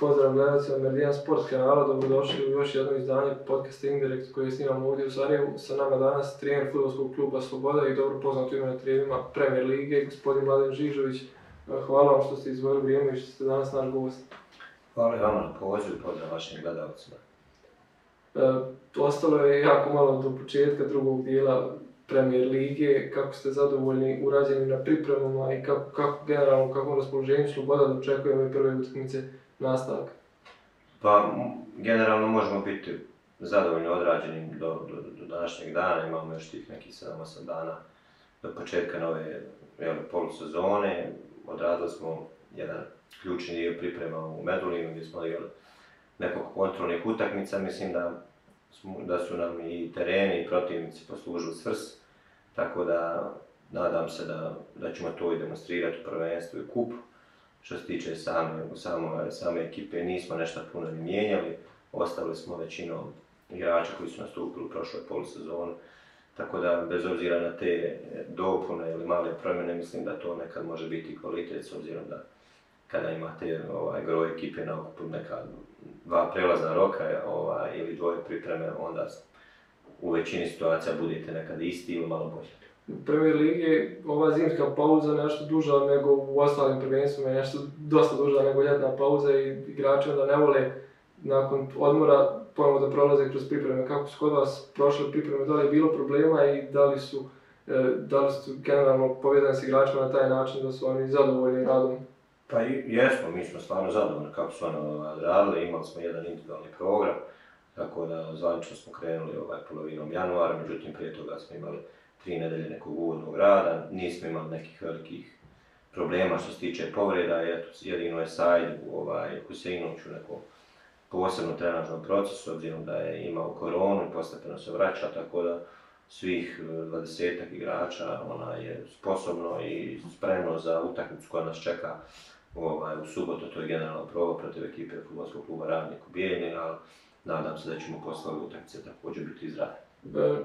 Pozdrav gledalcima Meridian Sport kanala, dobrodošli u još jedno izdanje podcasta Indirect koje snimamo ovdje u Sarajevu. Sa nama danas trener futbolskog kluba Sloboda i dobro poznat ime na trenerima Premier Lige, gospodin Mladen Žižović. Hvala vam što ste izvojili vrijeme i što ste danas naš gost. Hvala vama na pozivu, pozdrav vašim gledalcima. E, ostalo je jako malo do početka drugog dijela Premier Lige, kako ste zadovoljni urađeni na pripremama i kako, kako generalno, kako raspoloženju Sloboda dočekujemo i prve utakmice nastavak? Pa, generalno možemo biti zadovoljno odrađenim do, do, do današnjeg dana, imamo još tih nekih 7-8 dana do početka nove jel, polusezone. Odradili smo jedan ključni dio priprema u Medulinu gdje smo odigrali nekoliko kontrolnih utakmica. Mislim da, su nam i tereni i protivnici poslužili svrs, tako da nadam se da, da ćemo to i demonstrirati u prvenstvu i kupu. Što se tiče same, samo, same ekipe, nismo nešto puno mijenjali. Ostali smo većinom igrača koji su nastupili u prošloj polisezonu, Tako da, bez obzira na te dopune ili male promjene, mislim da to nekad može biti kvalitet, s obzirom da kada imate ovaj, groj ekipe na okupu neka dva prelazna roka ovaj, ili dvoje pripreme, onda u većini situacija budete nekad isti ili malo bolji u prvoj ligi ova zimska pauza nešto duža nego u ostalim prvenstvima, nešto dosta duža nego ljetna pauza i igrači onda ne vole nakon odmora ponovno da prolaze kroz pripreme. Kako su kod vas prošle pripreme, da li je bilo problema i da li su, e, da li su generalno povjedani s igračima na taj način da su oni zadovoljni radom? Pa jesmo, mi smo stvarno zadovoljni kako su oni ovaj, radili, imali smo jedan individualni program, tako da zvanično smo krenuli ovaj polovinom januara, međutim prije toga smo imali tri nedelje nekog uvodnog rada, nismo imali nekih velikih problema što se tiče povreda, jedino je Sajd ovaj, Huseinović u nekom posebnom trenažnom procesu, obzirom da je imao koronu i postepeno se vraća, tako da svih e, dvadesetak igrača ona je sposobno i spremno za utakmicu koja nas čeka ovaj, u subotu, to je generalno provo protiv ekipe futbolskog kluba Radnik u Bijeljni, ali nadam se da ćemo poslali utakmice također biti izraditi.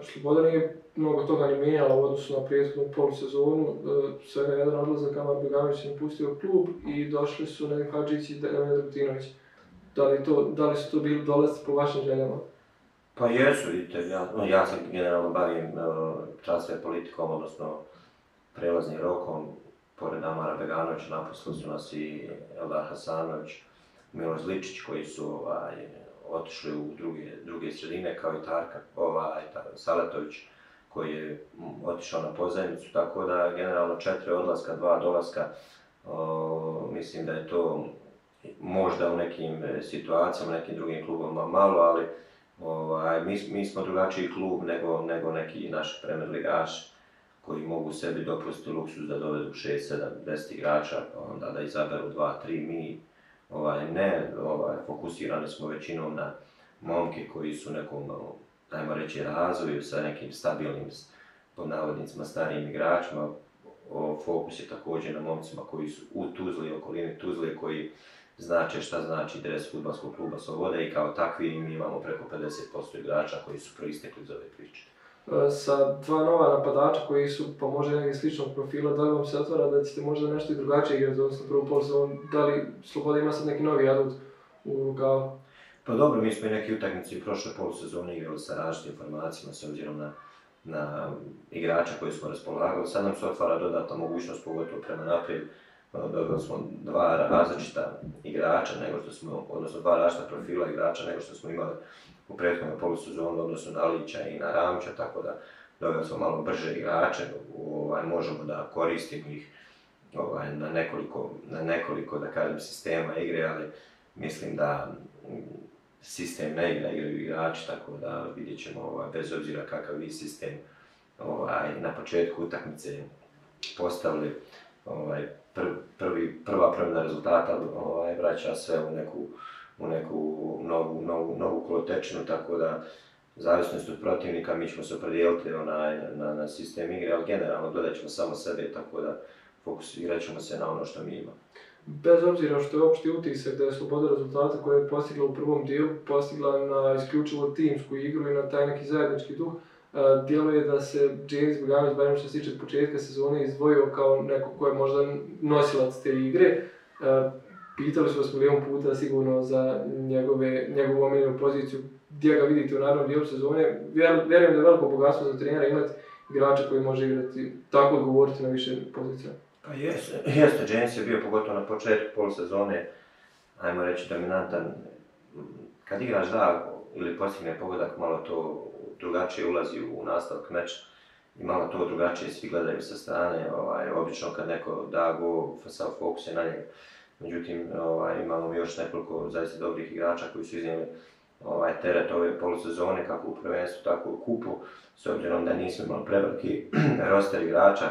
Slobodan je mnogo toga ni mijenjala u odnosu na prethodnu polusezonu, e, svega jedan odlazak Amar Beganović je napustio klub i došli su Nedim Hadžić i Nedim Da li, to, da li su to bili dolazci po vašim željama? Pa jesu, vidite, ja, no, ja se generalno bavim uh, časve politikom, odnosno prelaznim rokom. Pored Amara Beganovića napustili su nas i Eldar Hasanović, Miloš Ličić koji su uh, otišli u druge, druge sredine, kao i Tarka, ovaj, Salatović, koji je otišao na pozajnicu tako da generalno četiri odlaska, dva dolaska, mislim da je to možda u nekim e, situacijama, nekim drugim klubovima malo, ali ovaj, mi, mi, smo drugačiji klub nego, nego neki naši premier ligaši koji mogu sebi dopustiti luksus da dovedu 6, 7, 10 igrača, pa onda da izaberu 2, 3, mi Ovaj, ne, ovaj, fokusirani smo većinom na momke koji su nekom, ono, ajmo reći, razvoju sa nekim stabilnim, pod navodnicima, starijim igračima. O, fokus je također na momcima koji su u Tuzli, okolini Tuzli, koji znače šta znači dres futbalskog kluba Sloboda i kao takvi imamo preko 50% igrača koji su proistekli iz ove priče. E, sa dva nova napadača koji su pa možda nekog sličnog profila, da li vam se otvara da ćete možda nešto i drugačije igrati, odnosno prvu polusezonu, da li Sloboda ima sad neki novi adut u rukavu? Pa dobro, mi smo i neke utakmice prošle polusezone igrali sa različitim informacijama s obzirom na, na igrača koji smo raspolagali. Sad nam se otvara dodatna mogućnost, pogotovo prema naprijed, e, dobili smo dva različita igrača nego što smo, odnosno dva različita profila igrača nego što smo imali u prethodnom polusezonu odnosno na Lića i na Ramća, tako da dobili smo malo brže igrače, ovaj, možemo da koristimo ih ovaj, na, nekoliko, da kažem, sistema igre, ali mislim da sistem ne igra, igraju igrači, tako da vidjet ćemo, ovaj, bez obzira kakav vi sistem ovaj, na početku utakmice postavili, ovaj, prva promjena rezultata ovaj, vraća sve u neku u neku novu, novu, novu kolotečinu, tako da zavisnost od protivnika mi ćemo se opredijeliti na, na sistem igre, ali generalno gledat ćemo samo sebe, tako da fokusirat ćemo se na ono što mi imamo. Bez obzira što je opšti utisak da je sloboda rezultata koja je postigla u prvom dijelu, postigla na isključivo timsku igru i na taj neki zajednički duh, e, je da se James Bogdanović, barem što se tiče početka sezone, izdvojio kao neko ko je možda nosilac te igre. E, pitali smo vas milijon puta sigurno za njegove, njegovu omiljenu poziciju, gdje ga vidite u narodnom dijelu sezone. Vjerujem da je veliko bogatstvo za trenera imati igrača koji može igrati, tako odgovoriti na više pozicija. Pa jeste, jeste, James je bio pogotovo na početku pol sezone, ajmo reći, dominantan. Kad igraš da, ili postigne pogodak, malo to drugačije ulazi u nastavak meča i malo to drugačije svi gledaju sa strane, ovaj, obično kad neko da go, sa fokus je na njega. Međutim, ovaj, imamo još nekoliko zaista dobrih igrača koji su iznijeli ovaj, teret ove polusezone, kako u prvenstvu, tako u kupu, s obzirom da nismo imali preveliki roster igrača,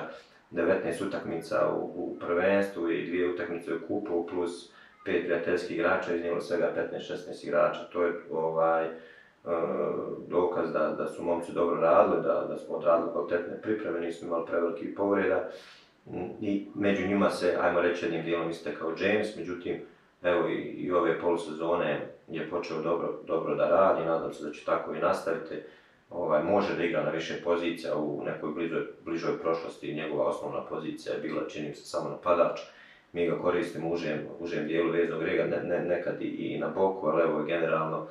19 utakmica u, prvenstvu i dvije utakmice u kupu, plus pet prijateljskih igrača, iznijelo svega 15-16 igrača. To je ovaj, e, dokaz da, da su momci dobro radili, da, da smo odradili kvalitetne pripreme, nismo imali prevelikih povreda i među njima se, ajmo reći, jednim dijelom kao James, međutim, evo i, ove polusezone je počeo dobro, dobro da radi, nadam se da će tako i nastaviti. Ovaj, može da igra na više pozicija, u nekoj bližoj, bližoj prošlosti njegova osnovna pozicija je bila, čini se, samo napadač. Mi ga koristimo u užem, dijelu veznog rega, nekad i, na boku, ali evo generalno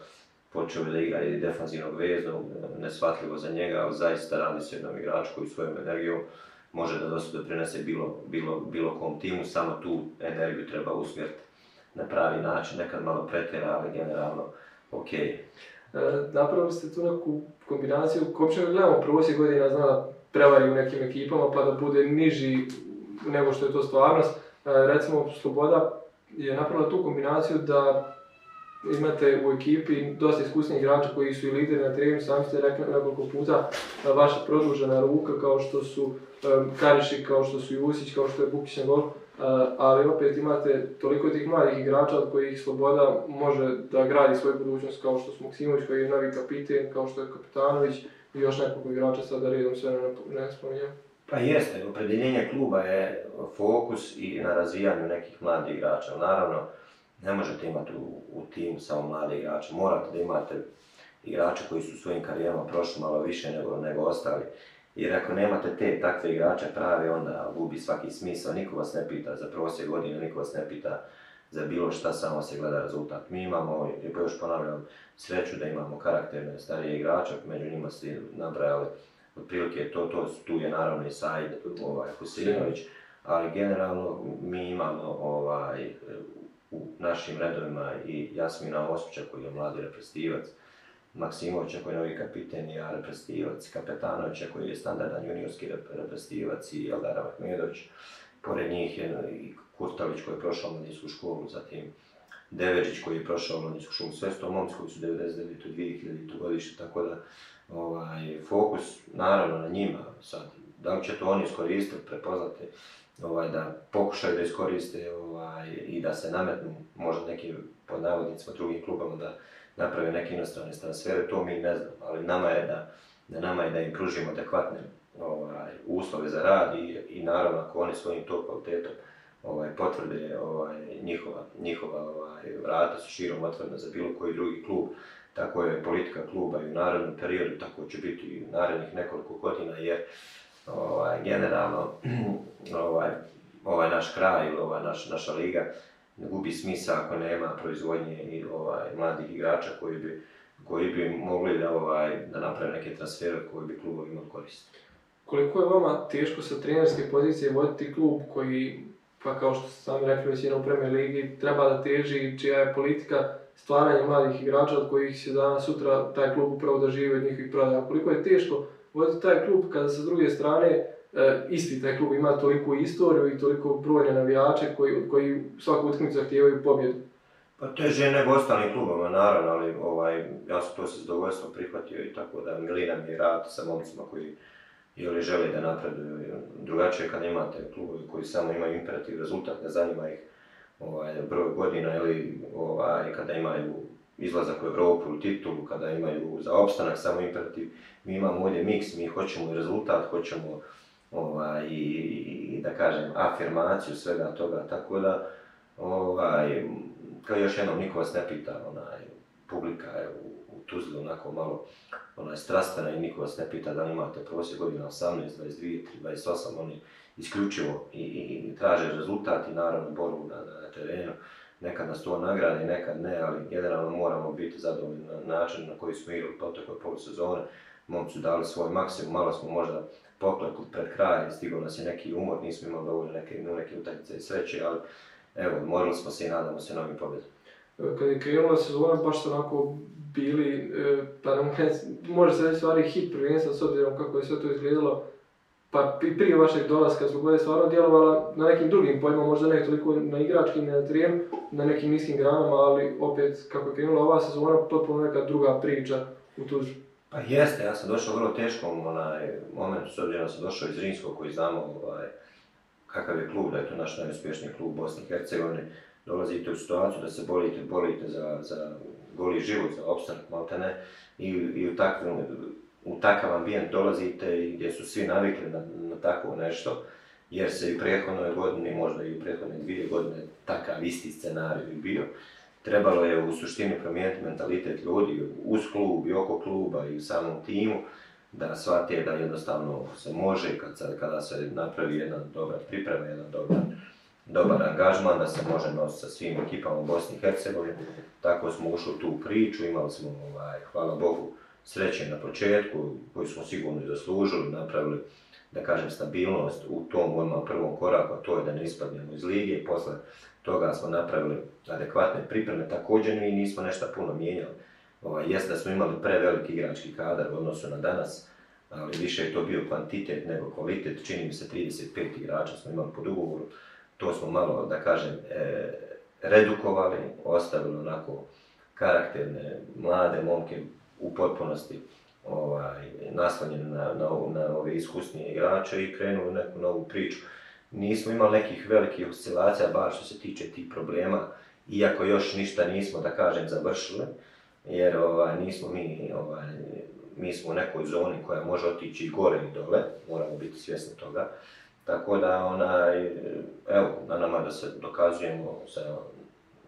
počeo da igra i defanzivnog veznog, nesvatljivo za njega, ali zaista radi se jednom igraču koji svojom energijom može da doprinese bilo, bilo, bilo kom timu, samo tu energiju treba usmjeriti na pravi način, nekad malo pretjera, ali generalno ok. E, napravili ste tu neku kombinaciju, uopće gledamo prosje godina zna da prevari u nekim ekipama pa da bude niži nego što je to stvarnost. E, recimo Sloboda je napravila tu kombinaciju da imate u ekipi dosta iskusnih igrača koji su i lideri na terenu, sami ste rekli nekoliko puta vaša produžena ruka kao što su Kariši, kao što su Jusić, kao što je Bukić na gol, ali opet imate toliko tih mladih igrača od kojih Sloboda može da gradi svoju budućnost kao što su Maksimović koji je novi kapiten, kao što je Kapitanović i još nekoliko igrača sada redom sve ne, spominjem. Pa jeste, opredeljenje kluba je fokus i na razvijanju nekih mladih igrača. Naravno, ne možete imati u, u timu samo mlade igrače. Morate da imate igrače koji su svojim karijerama prošli malo više nego, nego ostali. Jer ako nemate te takve igrače prave, onda gubi svaki smisao. Niko vas ne pita za prosje godine, niko vas ne pita za bilo šta, samo se gleda rezultat. Mi imamo, još ponavljam, sreću da imamo karakterne starije igrače, među njima ste nabrajali otprilike to, to, tu je naravno i Said ovaj, ali generalno mi imamo ovaj, u našim redovima i Jasmina Ospića koji je mladi reprezentivac, Maksimovića koji je novi kapiten i ja reprezentivac, Kapetanovića koji je standardan juniorski reprezentivac i Eldara Mahmedović. Pored njih je i Kurtović koji je prošao mladinsku školu, zatim Deveđić koji je prošao mladinsku školu, sve sto momci koji su 99. 2000. godište, tako da ovaj, fokus naravno na njima sad. Da li će to oni iskoristiti, prepoznati ovaj, da pokušaju da iskoriste ovaj, i da se nametnu možda neki pod navodnicima drugim klubama da naprave neke inostrane transfere, to mi ne znam, ali nama je da, da nama je da im pružimo adekvatne ovaj, uslove za rad i, i naravno ako oni svojim to kvalitetom ovaj, potvrde ovaj, njihova, njihova ovaj, vrata su širom otvorena za bilo koji drugi klub, tako je politika kluba i u narednom periodu, tako će biti i u narednih nekoliko godina jer ovaj, generalno ovaj, ovaj naš kraj ili ova naš, naša liga gubi smisa ako nema proizvodnje i ovaj, mladih igrača koji bi, koji bi mogli da, ovaj, da naprave neke transfere koji bi klubovi imali koristiti. Koliko je vama teško sa trenerske pozicije voditi klub koji, pa kao što sam sami rekli već u Premier Ligi, treba da teži čija je politika stvaranja mladih igrača od kojih se danas sutra taj klub upravo da žive od njihovih prodaja. Koliko je teško voditi taj klub kada sa druge strane e, isti taj klub ima toliko istoriju i toliko brojne navijače koji, koji svaku utakmicu zahtijevaju pobjedu. Pa teže nego ostalim klubama, naravno, ali ovaj, ja sam to s zadovoljstvom prihvatio i tako da miliram i rad sa momcima koji ili žele da napreduju. Drugačije kad imate klubovi koji samo imaju imperativ rezultat, ne zanima ih ovaj, broj godina ili ovaj, kada imaju izlazak u Evropu, u titulu, kada imaju za opstanak samo imperativ. Mi imamo ovdje miks, mi hoćemo i rezultat, hoćemo ovaj, i, da kažem afirmaciju svega toga, tako da ovaj, kao još jednom niko vas ne pita, publika je u, u Tuzli onako malo onaj, strastvena i niko vas ne pita da li imate prosje godina 18, 22, 28, oni isključivo i, traže rezultat i naravno borbu na, na terenu. Nekad nas to nagradi, nekad ne, ali generalno moramo biti zadovoljni na način na koji smo igrali u protekloj pol sezone. Momcu su dali svoj maksimum, malo smo možda poklekli pred kraj, stigao nas je neki umor, nismo imali dovoljno neke, neke utakmice i sreće, ali evo, morali smo se i nadamo se novim pobjedom. E, kad je krenula sezona, baš su onako bili, e, pa ne može se stvari hit prvenstva s obzirom kako je sve to izgledalo pa prije vašeg dolaska Zugla je stvarno djelovala na nekim drugim poljima, možda ne toliko na igračkim, na trijem, na nekim niskim granama, ali opet kako je krenula ova sezona, potpuno neka druga priča u tužu. Pa jeste, ja sam došao vrlo teškom onaj, momentu, s obzirom sam došao iz Rimskog koji znamo ovaj, kakav je klub, da je to naš najuspješniji klub Bosne i Hercegovine. Dolazite u situaciju da se bolite, bolite za, za goli život, za opstanak ne, i, i u takvom u takav ambijent dolazite i gdje su svi navikli na, na nešto, jer se i u prethodnoj godini, možda i u prethodne dvije godine, takav isti scenarij bi bio. Trebalo je u suštini promijeniti mentalitet ljudi uz klub i oko kluba i u samom timu, da shvate da jednostavno se može, kad se, kada se napravi jedna dobra priprema, jedan dobar, dobar angažman, da se može nositi sa svim ekipama u Bosni i Hercegovini. Tako smo ušli u tu priču, imali smo, ovaj, hvala Bogu, sreće na početku, koju smo sigurno i zaslužili, napravili, da kažem, stabilnost u tom odmah prvom koraku, a to je da ne ispadnemo iz lige posle toga smo napravili adekvatne pripreme. Također mi nismo nešto puno mijenjali. Ovaj, jeste da smo imali preveliki igrački kadar u odnosu na danas, ali više je to bio kvantitet nego kvalitet. Čini mi se 35 igrača smo imali pod ugovoru. To smo malo, da kažem, e, redukovali, ostavili onako karakterne, mlade momke, u potpunosti ovaj, na, na, na ove iskusnije igrače i krenuli u neku novu priču. Nismo imali nekih velikih oscilacija, bar što se tiče tih problema, iako još ništa nismo, da kažem, završili, jer ovaj, nismo mi, ovaj, mi smo u nekoj zoni koja može otići gore i dole, moramo biti svjesni toga. Tako da, onaj, evo, na nama da se dokazujemo sa,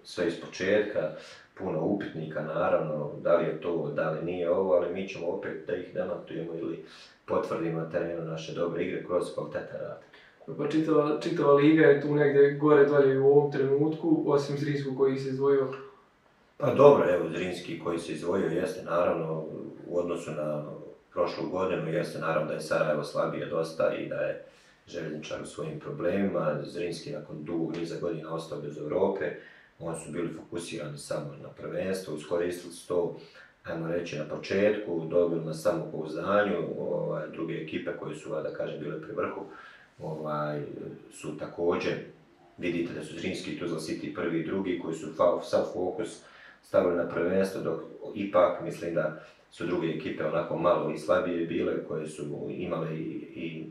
sve iz početka, puno upitnika naravno, da li je to, da li nije ovo, ali mi ćemo opet da ih demantujemo ili potvrdimo na terenu naše dobre igre kroz kvalitetan rad. Pa čitava, liga je tu negdje gore dolje u ovom trenutku, osim Zrinskog koji se izdvojio? Pa dobro, evo Zrinski koji se izdvojio jeste naravno u odnosu na prošlu godinu, jeste naravno da je Sarajevo slabije dosta i da je željezničar u svojim problemima, Zrinski nakon dugog niza godina ostao bez Europe, oni su bili fokusirani samo na prvenstvo, iskoristili su to, ajmo reći, na početku, dobili na samopouzdanju, ovaj, druge ekipe koje su, da kažem, bile pri vrhu, ovaj, su također, vidite da su Zrinski i Tuzla City prvi i drugi, koji su sav fokus stavili na prvenstvo, dok ipak mislim da su druge ekipe onako malo i slabije bile, koje su imale i,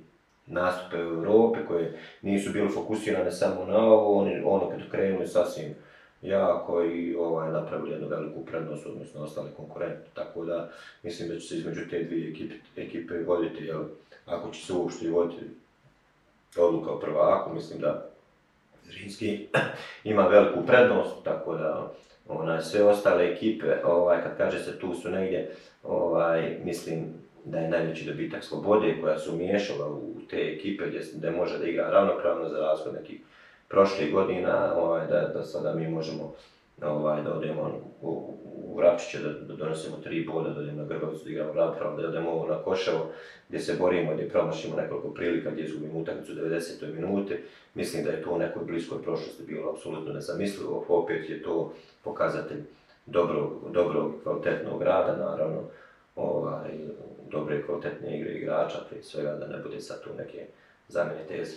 nastupe u Europi, koje nisu bile fokusirane samo na ovo, oni ono kad krenuli sasvim ja koji ovaj, napravili jednu veliku prednost, odnosno ostali konkurenti. Tako da mislim da će se između te dvije ekipe, ekipe voditi, jel, ako će se uopšte voditi odluka o prvaku, mislim da Rinski ima veliku prednost, tako da onaj, sve ostale ekipe, ovaj, kad kaže se tu su negdje, ovaj, mislim da je najveći dobitak slobode koja su umiješala u te ekipe gdje, gdje može da igra ravnopravno za razhodne ekipe prošlih godina, ovaj, da, da sada mi možemo ovaj, da odemo u, u Vrapčiće, da, donesemo tri boda, da odemo na Grbavicu, da igramo Vrapravo, da odemo na Koševo, gdje se borimo, gdje promašimo nekoliko prilika, gdje izgubimo utakmicu 90. minute. Mislim da je to u nekoj bliskoj prošlosti bilo apsolutno nezamislivo, opet je to pokazatelj dobrog, dobrog kvalitetnog rada, naravno, ovaj, dobre kvalitetne igre igrača, prije svega da ne bude sad tu neke zamjene teze.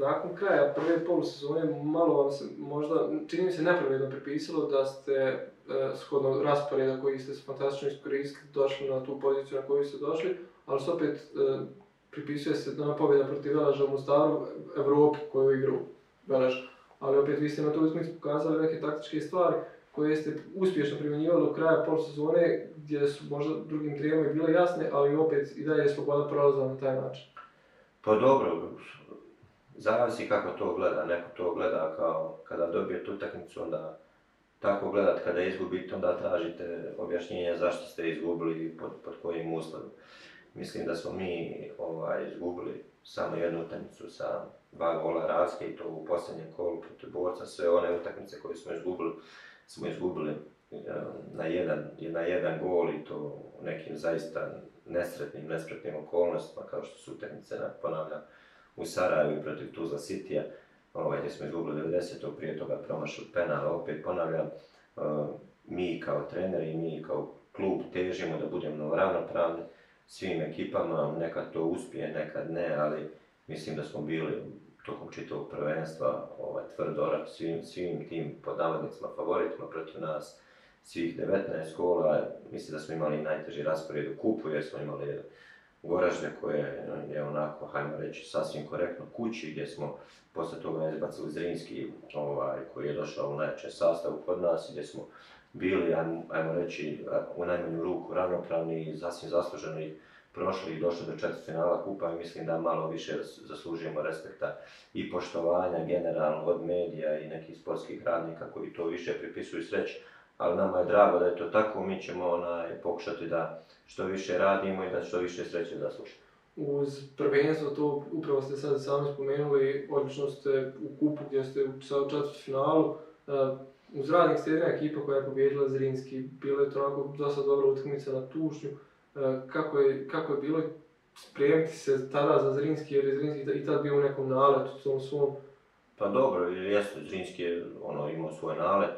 nakon kraja prve polusezone malo vam se možda, čini mi se nepravedno pripisalo da ste e, shodno rasporeda koji ste fantastično iskoristili došli na tu poziciju na koju ste došli, ali se opet e, pripisuje se na pobjeda protiv Velaža u Mostaru Evropi koju igru Velaž. Ali opet vi ste na to pokazali neke taktičke stvari koje ste uspješno primjenjivali do kraja polusezone gdje su možda drugim trijama bile jasne, ali opet i dalje je sloboda prolazila na taj način. Pa dobro, zavisi kako to gleda. Neko to gleda kao kada tu utakmicu, onda tako gledat kada izgubite, onda tražite objašnjenje zašto ste izgubili i pod, pod kojim uslovima. Mislim da smo mi ovaj, izgubili samo jednu utakmicu sa dva gola razlike i to u posljednjem kolu protiv borca. Sve one utakmice koje smo izgubili, smo izgubili e, na jedan, na jedan gol i to nekim zaista nesretnim, nespretnim okolnostima kao što su utakmice, ponavljam, u Sarajevu protiv Tuzla Citya, ovaj, gdje smo izgubili 90. prije toga promašu penala, opet ponavljam, e, mi kao treneri, mi kao klub težimo da budemo ravnopravni svim ekipama, nekad to uspije, nekad ne, ali mislim da smo bili tokom čitavog prvenstva ovaj, tvrdo svim, svim tim podavodnicima, favoritima protiv nas, svih 19 kola, mislim da smo imali najteži raspored u kupu jer smo imali Goražde koje je onako, hajmo reći, sasvim korektno kući gdje smo posle toga izbacili Zrinski ovaj, koji je došao u najjačem sastavu kod nas gdje smo bili, ajmo, reći, u najmanju ruku ravnopravni i sasvim zasluženi prošli i došli do finala kupa i mislim da malo više zaslužujemo respekta i poštovanja generalno od medija i nekih sportskih radnika koji to više pripisuju sreći ali nama je drago da je to tako, mi ćemo onaj, pokušati da što više radimo i da što više sreće slušamo. Uz prvenstvo, to upravo ste sad sami spomenuli, odlično ste u kupu gdje ste u finalu. E, uz radnik ste jedna ekipa koja je pobjedila Zrinski, bila je to onako dosta dobra utakmica na tušnju, e, kako je, kako je bilo spremiti se tada za Zrinski, jer je Zrinski i tad bio u nekom naletu, tom svom. Pa dobro, jeste, Zrinski je ono, imao svoj nalet,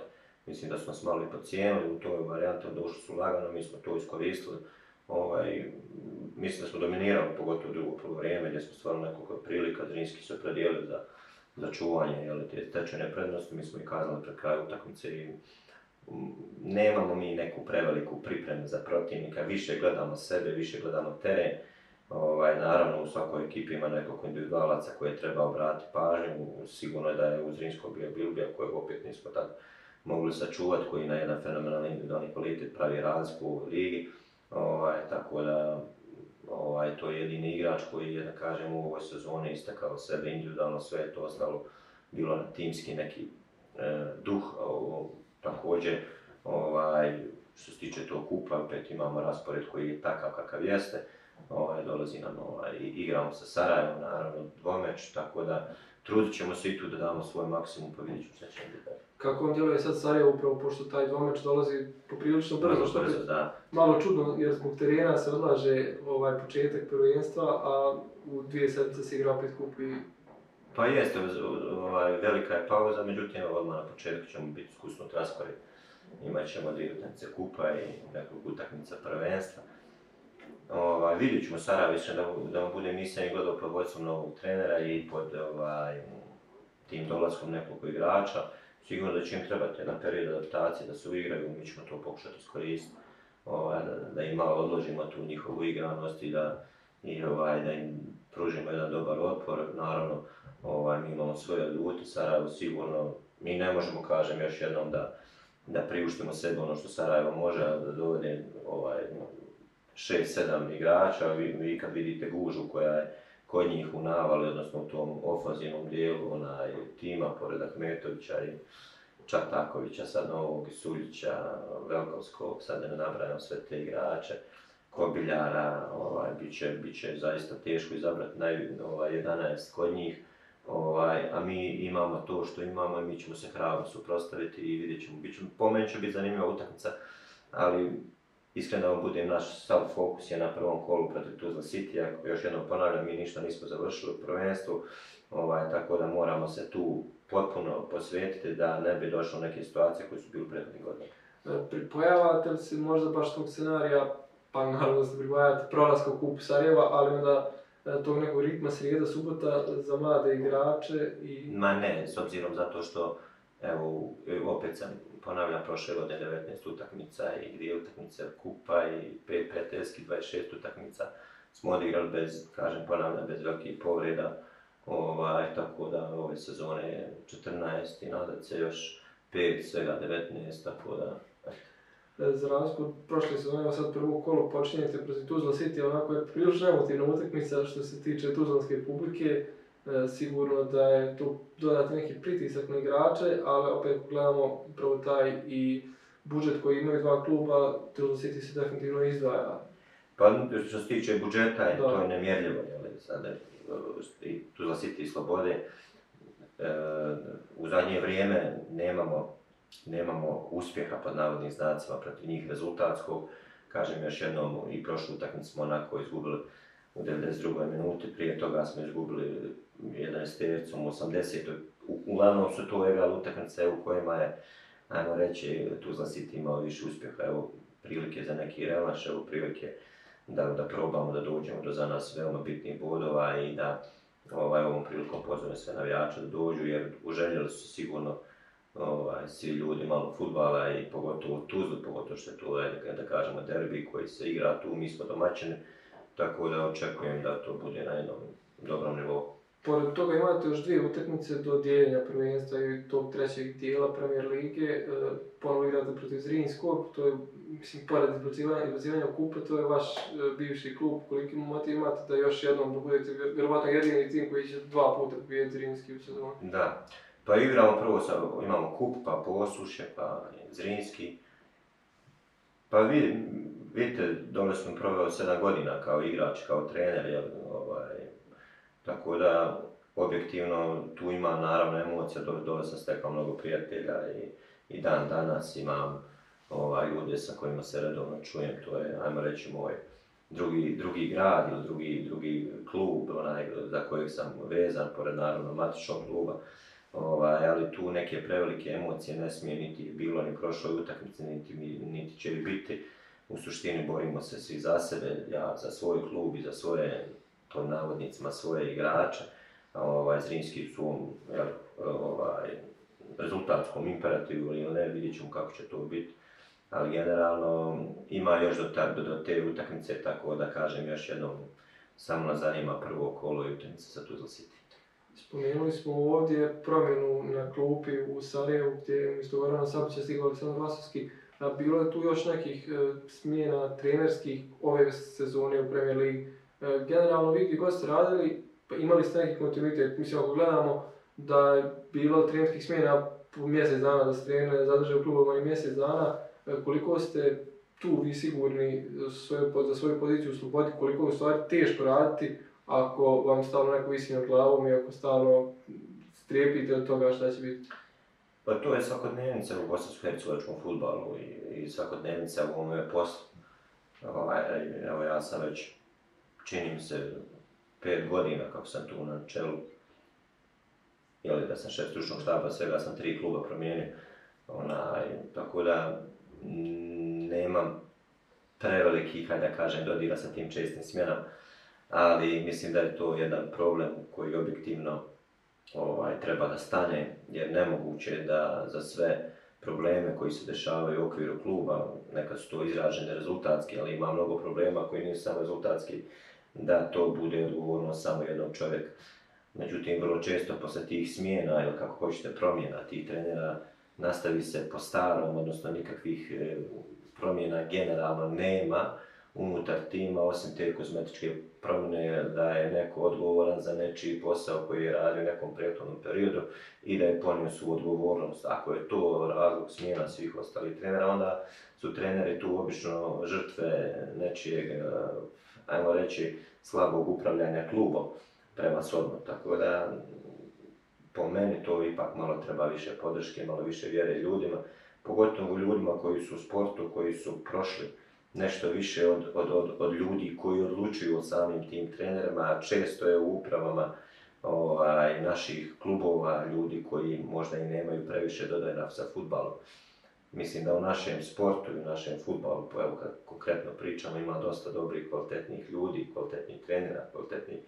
Mislim da smo nas malo i pocijenili u toj varijanti, ušli su lagano, mi smo to iskoristili. Ovaj, mislim da smo dominirali, pogotovo drugo prvo vrijeme, gdje smo stvarno nekoliko prilika, Zrinski se opredijelio za, za čuvanje te tečene prednosti, mi smo i kazali pred kraju utakmice i mm, nemamo mi neku preveliku pripremu za protivnika, više gledamo sebe, više gledamo teren. Ovaj, naravno u svakoj ekipi ima nekoliko individualaca koje treba obratiti pažnju, sigurno je da je u Zrinskom bio Bilbija kojeg opet nismo tako mogli sačuvati, koji na jedan fenomenalni individualni kvalitet pravi razliku u ligi. Ovaj, tako da ovaj, to je jedini igrač koji je, da kažem, u ovoj sezoni istakao sebe individualno, sve je to ostalo bilo na timski neki e, duh, također ovaj, što se tiče tog kupa, opet imamo raspored koji je takav kakav jeste, ovaj, dolazi nam, ovaj, igramo sa Sarajevom, naravno dvomeč, tako da trudit ćemo se i tu da damo svoj maksimum, pa vidit ćemo šta će biti. Kako vam djeluje sad Sarajevo, upravo pošto taj dvomeč dolazi poprilično brzo, što je malo čudno jer zbog terena se odlaže ovaj početak prvenstva, a u dvije sedmice se igra opet kup pa jeste, ovaj, velika je pauza, međutim odmah na početku ćemo biti skusno transpari. Imaćemo ćemo dvije utakmice kupa i nekog utakmica prvenstva. Ovaj, vidjet ćemo Saravića da, da bude misija i gledao pod vodstvom novog trenera i pod ovaj, tim dolaskom nekog igrača. Sigurno da će im trebati na period adaptacije da se uigraju, mi ćemo to pokušati iskoristiti. Ovaj, da, da im malo odložimo tu njihovu igranost i da, i, ovaj, da im pružimo jedan dobar otpor. Naravno, ovaj, mi imamo svoje odlute, Sarajevo sigurno, mi ne možemo, kažem još jednom, da, da priuštimo sebe ono što Sarajevo može, da dovede ovaj, 6-7 igrača, vi, vi kad vidite gužu koja je kod njih u navali, odnosno u tom ofanzivnom dijelu onaj, tima, pored Ahmetovića i Čatakovića, sad Novog, Suljića, Velkovskog, sad ne nabrajam sve te igrače, Kobiljara, ovaj, bit, će, bit će zaista teško izabrati naj, ovaj, 11 kod njih. Ovaj, a mi imamo to što imamo i mi ćemo se hrabro suprostaviti i vidjet ćemo. Bićemo, po meni će biti zanimljiva utakmica, ali Iskreno budem, naš sav fokus je na prvom kolu protiv Tuzla City, ako još jednom ponavljam, mi ništa nismo završili u prvenstvu, ovaj, tako da moramo se tu potpuno posvetiti da ne bi došlo neke situacije koje su bile prethodnih godine. Pripojavate li se možda baš tog scenarija, pa naravno se pripojavate prolaska u kupu Sarajeva, ali onda e, tog nekog ritma srijeda, subota za mlade igrače i... Ma ne, s obzirom zato što, evo, opet sam ponavljam, prošle godine 19 utakmica i dvije utakmice kupa i pet prijateljski 26 utakmica smo odigrali bez, kažem ponavljam, bez velikih povreda. Ovaj, tako da ove sezone je 14 i nadat se još 5, svega 19, tako da... E, za razliku prošle sezone, sad prvo kolo počinjete protiv Tuzla City, onako je prilično emotivna utakmica što se tiče tuzlanske publike. E, sigurno da je tu dodat neki pritisak na igrače, ali opet gledamo upravo taj i budžet koji imaju dva kluba, Tuzla City se definitivno izdvaja. Pa što se tiče budžeta, to je nemjerljivo, jel? Sada i tu City i Slobode e, u zadnje vrijeme nemamo, nemamo uspjeha pod navodnim znacima protiv njih rezultatskog. Kažem još jednom, i prošlu utakmicu smo onako izgubili u 92. minuti, prije toga smo izgubili 11 u 80. Uglavnom su to egal utakmice u kojima je, ajmo reći, Tuzla City imao više uspjeha, evo prilike za neki revanš, evo prilike da, da probamo da dođemo do za nas veoma bitnih bodova i da ovaj, ovom prilikom pozove sve navijače da dođu jer uželjeli su sigurno ovaj, svi ljudi malo futbala i pogotovo Tuzlu, pogotovo što je to da, kažemo derbi koji se igra tu, mi smo domaćini tako da očekujem da to bude na jednom dobrom nivou. Pored toga imate još dvije utakmice do dijeljenja prvenstva i tog trećeg dijela Premier Lige. E, ponovo igrate protiv Zrinjskog, to je, mislim, pored izbacivanja, izbacivanja kupa, to je vaš e, bivši klub. Koliki motiv imate da još jednom da budete vjerovatno jedini tim koji će dva puta pobijediti Zrinski u sezonu? Da. Pa igramo prvo, sa, imamo kup, pa posuše, pa Zrinski. Pa vidim, vidite, dole sam proveo 7 godina kao igrač, kao trener, jel, ovaj, tako da objektivno tu ima naravno emocija, dole, dole sam stekao mnogo prijatelja i, i dan danas imam ovaj, ljude sa kojima se redovno čujem, to je, ajmo reći, moj drugi, drugi grad ili drugi, drugi klub onaj, za kojeg sam vezan, pored naravno matičnog kluba. Ovaj, ali tu neke prevelike emocije ne smije niti bilo ni prošloj utakmici, niti, niti će biti u suštini borimo se svi za sebe, ja za svoj klub i za svoje, pod navodnicima, svoje igrače. Ovaj, Zrinski su jel, ovaj, rezultatskom imperativu ili ne, vidjet ćemo kako će to biti. Ali generalno ima još do, ta, do te utakmice, tako da kažem još jednom, samo nas zanima prvo kolo i utakmice sa Tuzla City. Spomenuli smo ovdje promjenu na klupi u Sarajevu gdje umjesto Gorana Sabića stigao Aleksandar Vasovski. Bilo je tu još nekih e, smjena trenerskih ove sezone u Premier League? E, generalno vi gdje god ste radili, pa imali ste neki kontinuitet. Mislim, ako gledamo da je bilo trenerskih smjena po mjesec dana, da ste trener zadržali u klubu i mjesec dana, e, koliko ste tu vi sigurni za svoju poziciju u slobodi, koliko je u stvari teško raditi ako vam stalno neko visi na glavom i ako stalno strijepite od toga šta će biti? Pa to je svakodnevnica u bosansko-hercegovačkom futbalu i, i svakodnevnica u ovome poslu. Ovaj, evo ja sam već, činim se, pet godina kako sam tu na čelu. Jeli da sam šef stručnog štaba, svega sam tri kluba promijenio. Onaj, tako da nemam prevelikih, hajde da kažem, dodira sa tim čestim smjenama. Ali mislim da je to jedan problem koji objektivno ovaj, treba da stane, jer nemoguće je da za sve probleme koji se dešavaju u okviru kluba, nekad su to izražene rezultatski, ali ima mnogo problema koji nisu samo rezultatski, da to bude odgovorno samo jednog čovjeka. Međutim, vrlo često posle tih smjena ili kako hoćete promjena tih trenera, nastavi se po starom, odnosno nikakvih e, promjena generalno nema unutar tima, osim te kozmetičke je da je neko odgovoran za nečiji posao koji je radio u nekom prethodnom periodu i da je ponio su odgovornost. Ako je to razlog smjena svih ostalih trenera, onda su treneri tu obično žrtve nečijeg, eh, ajmo reći, slabog upravljanja klubom prema sobom. Tako da, po meni to ipak malo treba više podrške, malo više vjere ljudima, pogotovo ljudima koji su u sportu, koji su prošli nešto više od, od, od, od ljudi koji odlučuju o samim tim trenerima, a često je u upravama ovaj, naših klubova ljudi koji možda i nemaju previše dodajna sa futbalom. Mislim da u našem sportu i u našem futbalu, pa evo kad konkretno pričamo, ima dosta dobrih kvalitetnih ljudi, kvalitetnih trenera, kvalitetnih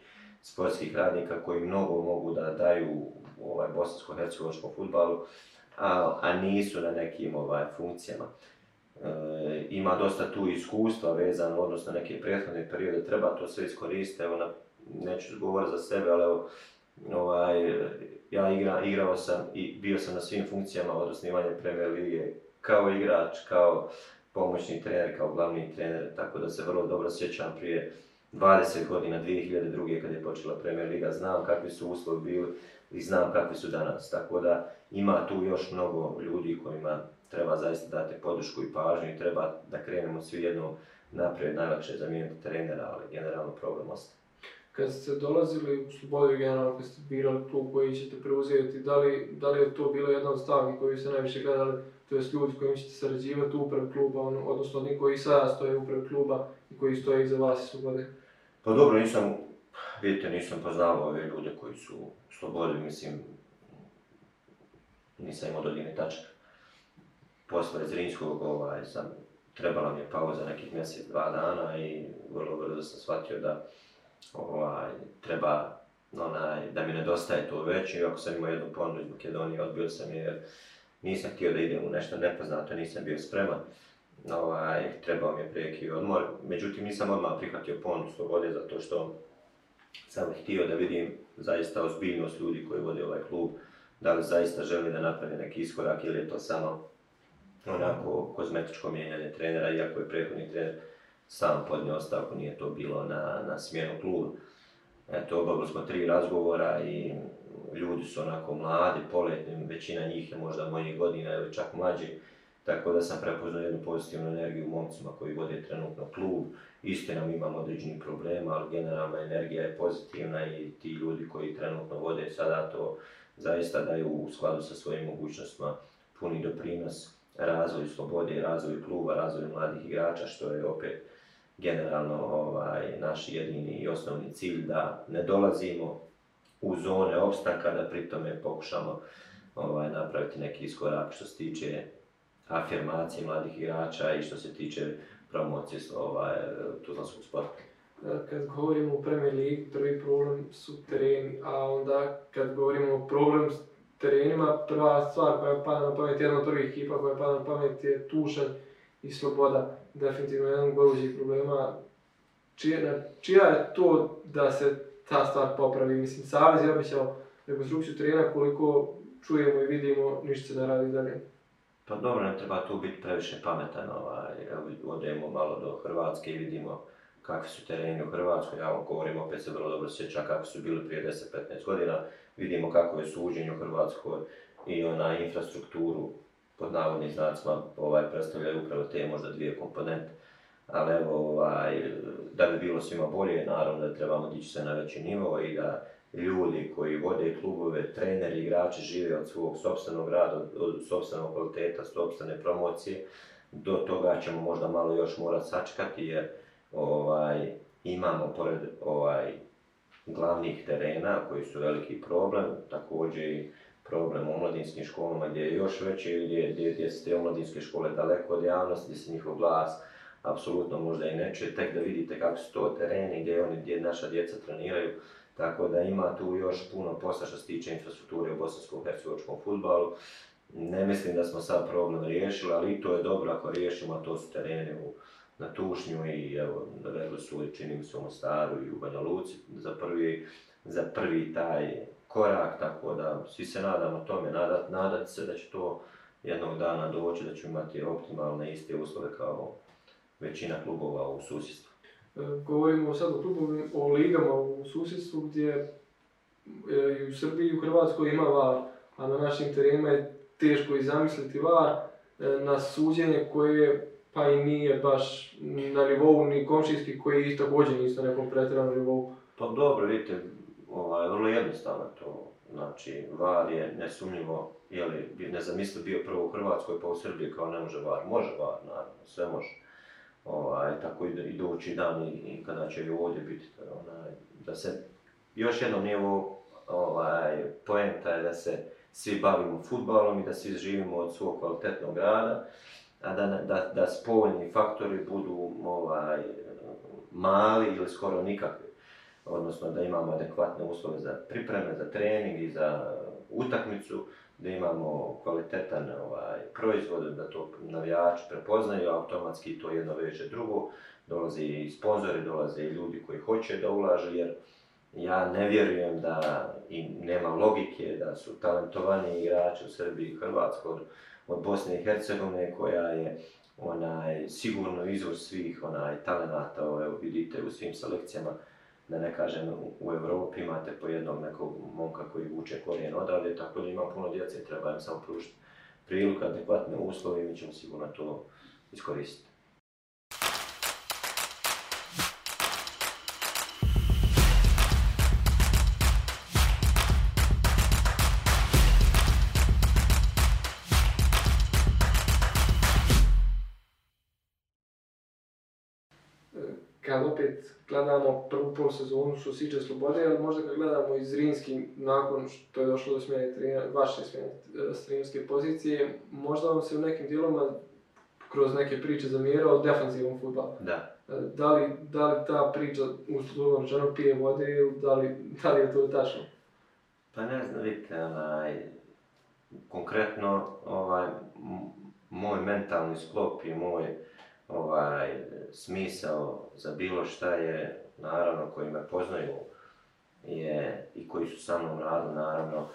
sportskih radnika koji mnogo mogu da daju u ovaj bosansko-hercegovačkom futbalu, a, a nisu na nekim ovaj, funkcijama. E, ima dosta tu iskustva vezano, odnosno neke prethodne periode, treba to sve iskoristiti, evo, neću govoriti za sebe, ali evo, ovaj, ja igrao sam i bio sam na svim funkcijama od osnivanja Premier Lige, kao igrač, kao pomoćni trener, kao glavni trener, tako da se vrlo dobro sjećam prije 20 godina, 2002. kada je počela Premier Liga, znam kakvi su uslovi bili i znam kakvi su danas, tako da ima tu još mnogo ljudi kojima treba zaista dati podršku i pažnju i treba da krenemo svi jednu naprijed, najlakše je zamijeniti trenera, ali generalno problem ostaje. Kad ste dolazili u Slobodu generalno, kad ste birali klub koji ćete preuzeti, da li, da li je to bilo jedna od stavki koju ste najviše gledali, to jest ljudi kojim ćete sarađivati uprav kluba, ono, odnosno oni koji sada stoje uprav kluba i koji stoje iza vas i Slobode? Pa dobro, nisam, vidite, nisam poznavao ove ljude koji su u Slobodi, mislim, nisam imao dodine tačke posle Zrinskog ovaj, sam, trebala mi je pauza nekih mjesec, dva dana i vrlo brzo sam shvatio da ovaj, treba onaj, da mi nedostaje to već, ako sam imao jednu ponudu iz Makedonije, odbio sam je jer nisam htio da idem u nešto nepoznato, nisam bio spreman. Ovaj, trebao mi je prijeki odmor, međutim nisam odmah prihvatio ponudu slobode zato što sam htio da vidim zaista ozbiljnost ljudi koji vode ovaj klub, da li zaista želi da naprave neki iskorak ili je to samo onako kozmetičko mijenjanje trenera, iako je prethodni trener sam podnio ostavku, nije to bilo na, na smjenu To Eto, obavili smo tri razgovora i ljudi su onako mladi, poletni, većina njih je možda mojih godina ili čak mlađi, tako da sam prepoznao jednu pozitivnu energiju u momcima koji vode trenutno klub. Istina, nam imamo određenih problema, ali generalna energija je pozitivna i ti ljudi koji trenutno vode sada to zaista daju u skladu sa svojim mogućnostima puni doprinos razvoju slobode razvoju kluba, razvoju mladih igrača, što je opet generalno ovaj, naš jedini i osnovni cilj da ne dolazimo u zone opstanka, da tome pokušamo ovaj, napraviti neki iskorak što se tiče afirmacije mladih igrača i što se tiče promocije ovaj, tuzlanskog sporta. Kad govorimo o Premier League, prvi problem su tereni, a onda kad govorimo o problem terenima. Prva stvar koja pada na pamet, jedna od prvih ekipa koja pada na pamet je Tušan i Sloboda. Definitivno jedan od problema. Čija, čija je to da se ta stvar popravi? Mislim, Savez je obećao rekonstrukciju terena koliko čujemo i vidimo, ništa se ne radi dalje. Pa dobro, ne treba tu biti previše pametan, ovaj, odemo malo do Hrvatske i vidimo kakvi su tereni u Hrvatskoj, ja vam govorim, opet se vrlo dobro sjeća kakvi su bili prije 10-15 godina, vidimo kako je suđenje u Hrvatskoj i ona infrastrukturu pod navodnim znacima ovaj, predstavljaju upravo te možda dvije komponente. Ali evo, ovaj, da bi bilo svima bolje, naravno da trebamo dići se na veći nivo i da ljudi koji vode klubove, treneri, igrači žive od svog sobstvenog rada, od sobstvenog kvaliteta, sobstvene promocije. Do toga ćemo možda malo još morati sačekati jer ovaj, imamo pored ovaj, glavnih terena koji su veliki problem, također i problem u omladinskim školama gdje je još veći, gdje, gdje, te omladinske škole daleko od javnosti, gdje se njihov glas apsolutno možda i neće, tek da vidite kako su to tereni gdje, oni, gdje naša djeca treniraju, tako da ima tu još puno posla što se tiče infrastrukture u bosanskom hercegovačkom futbalu. Ne mislim da smo sad problem riješili, ali i to je dobro ako riješimo, a to su tereni u na tušnju i evo, su i čini u Mostaru i u Banja Luci za prvi, za prvi taj korak, tako da svi se nadamo tome, nadat, nadat se da će to jednog dana doći, da će imati optimalne iste uslove kao većina klubova u susjedstvu. E, govorimo sad o klubovima, o ligama u susjedstvu gdje e, i u Srbiji i u Hrvatskoj ima VAR, a na našim terenima je teško i zamisliti VAR e, na suđenje koje pa i nije baš na nivou ni komšijskih koji također nisu na nekom pretjeranom nivou. Pa dobro, vidite, ovaj, vrlo jednostavno to. Znači, VAR je nesumnjivo, znam, isto bio prvo u Hrvatskoj pa u Srbiji kao ne može VAR. Može VAR, naravno, sve može. Ovaj, tako i doći dan i, kada će i ovdje biti. Onaj, da se, još jednom nije ovaj, poenta je da se svi bavimo futbalom i da svi živimo od svog kvalitetnog rada da, da, da spoljni faktori budu ovaj, mali ili skoro nikakvi. Odnosno da imamo adekvatne uslove za pripreme, za trening i za utakmicu, da imamo kvalitetan ovaj, proizvod, da to navijači prepoznaju, automatski to jedno veže drugo, dolaze i sponzori, dolaze i ljudi koji hoće da ulaže, jer ja ne vjerujem da i nema logike da su talentovani igrači u Srbiji i Hrvatskoj od Bosne i Hercegovine koja je onaj sigurno izvor svih onaj talenata, evo vidite u svim selekcijama, da ne kažem u Europi imate po jednog nekog momka koji vuče korijen odavde, tako da ima puno djece, treba im samo pružiti priliku, adekvatne uslove i mi ćemo sigurno to iskoristiti. gledamo prvu pol sezonu što se tiče slobode, ali možda kad gledamo iz Rinski, nakon što je došlo do smjene trener, vaše smjene e, pozicije, možda vam se u nekim dijeloma kroz neke priče zamjerao defanzivnom futbalu. Da. E, da li, da li ta priča u slugom pije vode ili da li, da li je to tačno? Pa ne znam, vidite, onaj, konkretno ovaj, moj mentalni sklop i moj ovaj, smisao za bilo šta je, naravno, koji me poznaju je, i koji su sa mnom naravno,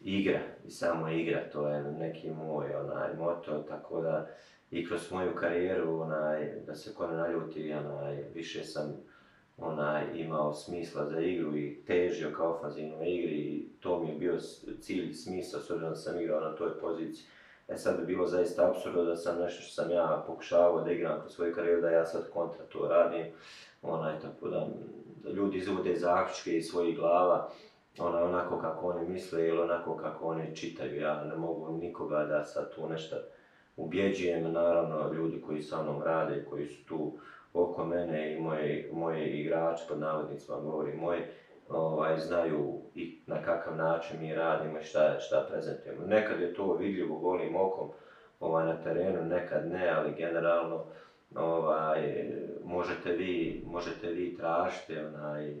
igra i samo igra, to je neki moj onaj moto, tako da i kroz moju karijeru, onaj, da se ko ne naljuti, onaj, više sam onaj, imao smisla za igru i težio kao ofanzivnoj igri i to mi je bio cilj smisla s obzirom da sam igrao na toj poziciji. E sad bi bilo zaista apsurdno da sam nešto što sam ja pokušavao igram kroz svoje karijere, da ja sad kontra to radim. Onaj, tako da ljudi izvode zaključke iz svojih glava, onaj, onako kako oni misle ili onako kako oni čitaju. Ja ne mogu nikoga da sad tu nešto ubjeđujem, naravno ljudi koji sa mnom rade, koji su tu oko mene i moje, moje igrače, pod navodnicima govori moje, ovaj, znaju i na kakav način mi radimo i šta, šta prezentujemo. Nekad je to vidljivo golim okom ovaj, na terenu, nekad ne, ali generalno ovaj, možete, vi, možete vi tražiti onaj,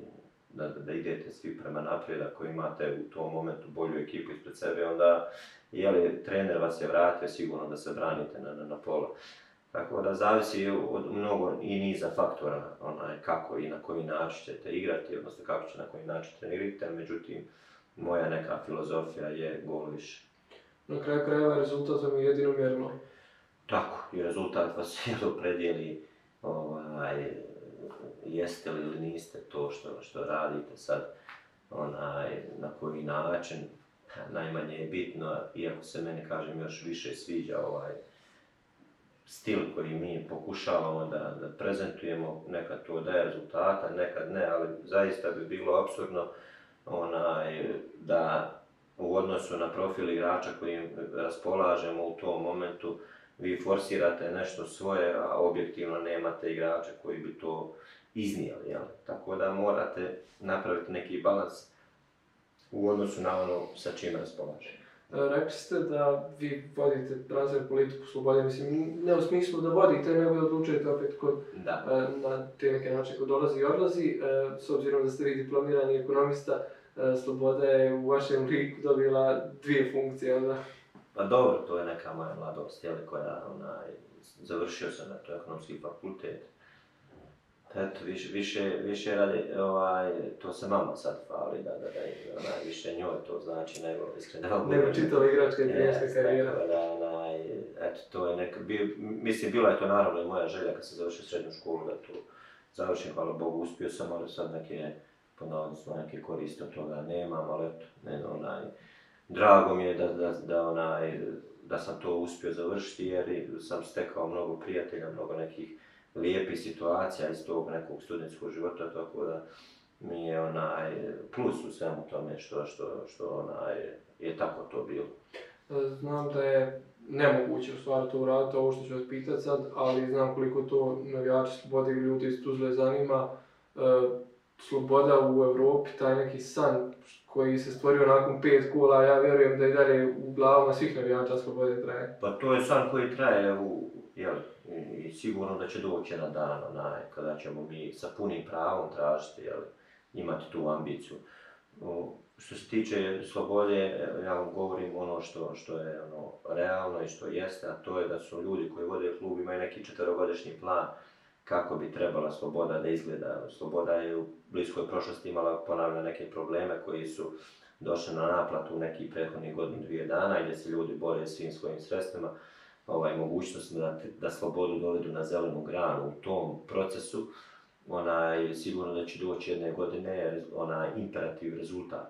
da, da idete svi prema naprijed ako imate u tom momentu bolju ekipu ispred sebe, onda je li trener vas je vratio sigurno da se branite na, na, na tako da zavisi od mnogo i niza faktora onaj, kako i na koji način ćete igrati, odnosno kako ćete na koji način trenirati, međutim moja neka filozofija je gol više. Na kraju krajeva rezultat vam je jedino mjerilo. Tako, i rezultat vas je opredijeli ovaj, jeste li ili niste to što, što radite sad, onaj, na koji način, najmanje je bitno, iako se meni kažem još više sviđa ovaj, stil koji mi pokušavamo da, da prezentujemo, nekad to daje rezultata, nekad ne, ali zaista bi bilo absurdno onaj, da u odnosu na profil igrača kojim raspolažemo u tom momentu vi forsirate nešto svoje, a objektivno nemate igrača koji bi to iznijeli, Tako da morate napraviti neki balans u odnosu na ono sa čim raspolažete. E, rekli ste da vi vodite razred politiku slobode, mislim, ne u smislu da vodite, nego da odlučujete opet kod, da. E, na te neke načine ko dolazi i odlazi. E, s obzirom da ste vi diplomirani ekonomista, sloboda je u vašem liku dobila dvije funkcije, onda? Pa dobro, to je neka moja mladost, koja, onaj, završio sam na dakle, to ekonomski fakultet Eto, više, više, više radi, ovaj, to se mama sad hvali, da, da, da, više njoj to znači nego iskreno. Nego čitala igračka i igračka karijera. da, onaj, eto, to je neka, bi, mislim, bila je to naravno i moja želja kad sam završio srednju školu, da tu završim, hvala Bogu, uspio sam, ali sad neke, smo neke koriste od toga nemam, ali eto, ne, onaj, drago mi je da, da, da, onaj, da sam to uspio završiti jer sam stekao mnogo prijatelja, mnogo nekih lijepi situacija iz tog nekog studentskog života, tako da mi je onaj plus u svemu tome što, što, što onaj, je tako to bilo. E, znam da je nemoguće u stvari to uraditi, ovo što ću vas pitati sad, ali znam koliko to navijači slobode i ljudi iz Tuzle zanima. E, sloboda u Europi, taj neki san koji se stvorio nakon pet kola, ja vjerujem da i dalje u glavama svih navijača slobode traje. Pa to je san koji traje u, jel, E, i sigurno da će doći jedan dan kada ćemo mi sa punim pravom tražiti, jel, imati tu ambiciju. što se tiče slobode, ja vam govorim ono što, što je ono, realno i što jeste, a to je da su ljudi koji vode klub imaju neki četverogodišnji plan kako bi trebala sloboda da izgleda. Sloboda je u bliskoj prošlosti imala, ponavljam, neke probleme koji su došli na naplatu u nekih prethodnih godinu, dvije dana i gdje se ljudi bore svim svojim sredstvima ovaj, mogućnost da, da slobodu dovedu na zelenu granu u tom procesu, je sigurno da će doći jedne godine onaj, imperativ rezultat.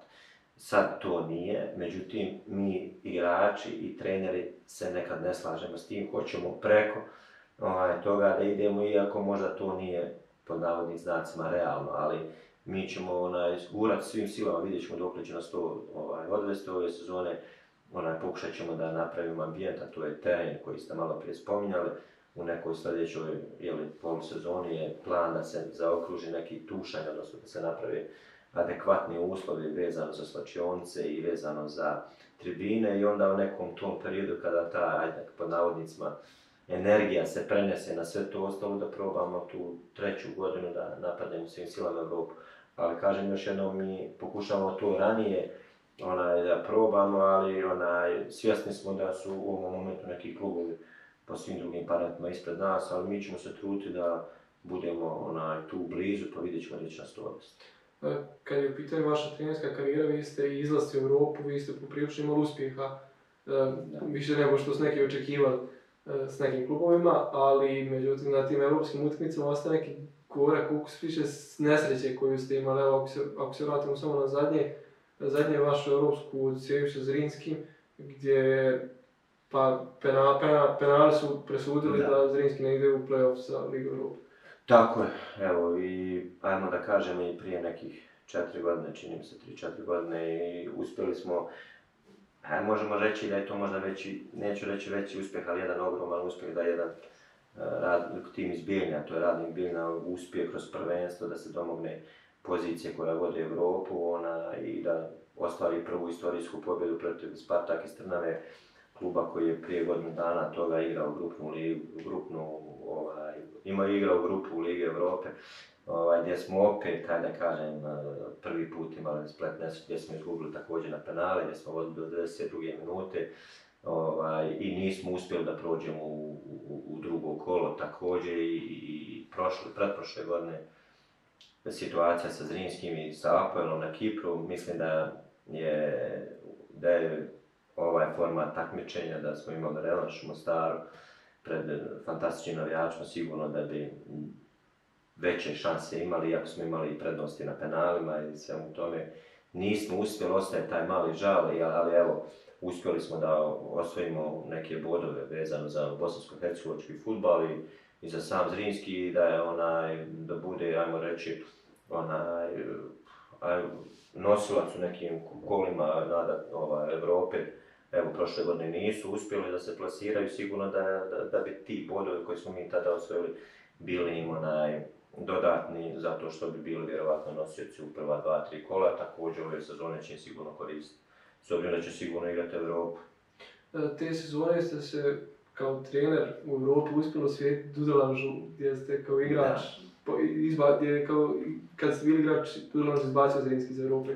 Sad to nije, međutim, mi igrači i treneri se nekad ne slažemo s tim, hoćemo preko ovaj, toga da idemo, iako možda to nije pod navodnim znacima realno, ali mi ćemo onaj, urat svim silama, vidjet ćemo dok će nas to ovaj, odvesti ove sezone, onaj, pokušat ćemo da napravimo ambijent, a to je teren koji ste malo prije spominjali, u nekoj sljedećoj ili polusezoni je plan da se zaokruži neki tušanj, odnosno da se napravi adekvatni uslovi vezano za slačionice i vezano za tribine i onda u nekom tom periodu kada ta, ajde, pod navodnicima, energija se prenese na sve to ostalo, da probamo tu treću godinu da napadnemo svim silama Europu. Ali kažem još jednom, mi pokušavamo to ranije onaj, da probamo, ali onaj, svjesni smo da su u ovom momentu neki klubovi po svim drugim parametrima ispred nas, ali mi ćemo se truti da budemo onaj, tu blizu, pa vidjet ćemo gdje će nas e, Kad je u pitanju vaša trenerska karijera, vi ste i izlasti u Europu, vi ste poprilično imali uspjeha, e, da. više nego što su neki očekivali e, s nekim klubovima, ali međutim na tim europskim utakmicama ostaje neki korak ukus više nesreće koju ste imali, evo ako ako se vratimo samo na zadnje, zadnje vašu europsku seriju sa Zrinskim, gdje pa penal, penal, su presudili da. da Zrinski ne ide u play-off sa Ligu Tako je, evo i ajmo da kažem i prije nekih četiri godine, čini mi se tri četiri godine i uspjeli smo E, možemo reći da je to možda veći, neću reći veći uspjeh, ali jedan ogroman uspjeh da jedan e, rad, tim iz Biljna, to je radnik Biljna, uspije kroz prvenstvo da se domogne pozicije koja vode Evropu ona i da ostvari prvu istorijsku pobjedu protiv Spartak iz Trnave, kluba koji je prije godinu dana toga igrao grupnu ligu, grupnu, ovaj, ima igrao grupu Lige Evrope, ovaj, gdje smo opet, kaj da kažem, eh, prvi put imali splet nesu, gdje smo izgubili također na penale, gdje smo vodili do 92. minute, ovaj, i nismo uspjeli da prođemo u, u, u drugo kolo također i, i prošle, pretprošle godine situacija sa Zrinskim i sa Apoelom na Kipru, mislim da je, da je ovaj format takmičenja, da smo imali relanš u Mostaru pred fantastičnim navijačima, sigurno da bi veće šanse imali, iako smo imali i prednosti na penalima i u tome. Nismo uspjeli, ostaje taj mali žal, ali evo, uspjeli smo da osvojimo neke bodove vezano za bosansko-hercegovački futbal i i za sam Zrinski da je onaj, da bude, ajmo reći, onaj, aj, nosilac u nekim kolima nada ovaj, Evrope, evo prošle godine nisu uspjeli da se plasiraju, sigurno da, da, bi ti bodovi koji smo mi tada osvojili bili im onaj, dodatni zato što bi bili vjerovatno nosioci u prva dva, tri kola, također ove sezone će sigurno koristiti, s obzirom da će sigurno igrati Evropu. E, te sezone ste se kao trener u Europu uspjelo svijet Duzalanžu gdje ste kao igrač, po, izba, gdje kao, kad ste bili igrač Duzalanž izbacio Zrinski iz Europe.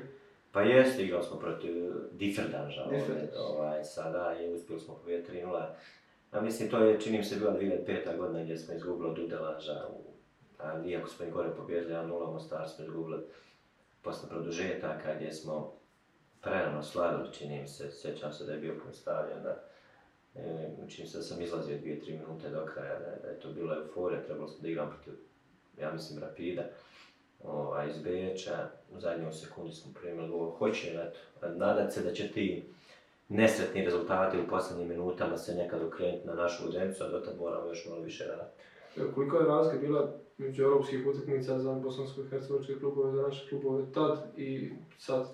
Pa jeste, igrali smo protiv Differdanža, ovaj, ovaj, sada je uspjeli smo pobijeti 3-0. A mislim, to je, činim se, bila 2005. godina gdje smo izgubili od Dudelanža, a iako smo i gore pobjedili 1-0 Mostar, smo izgubili posle produžetaka gdje smo prerano slavili, činim se, sjećam se da je bio postavljen. Da... E, čini se sam izlazio dvije, tri minute do kraja, da, da je to bila euforija, trebalo smo da igram protiv, ja mislim, Rapida ovaj, iz Beča, u zadnjoj sekundi smo primili gol, hoće eto, nadat se da će ti nesretni rezultati u posljednjim minutama se nekad okrenuti na našu uđenicu, a dotad moramo još malo više raditi. Koliko je razlika bila među europskih utakmica za bosansko-hercegovačke klubove, za naše klubove tad i sad?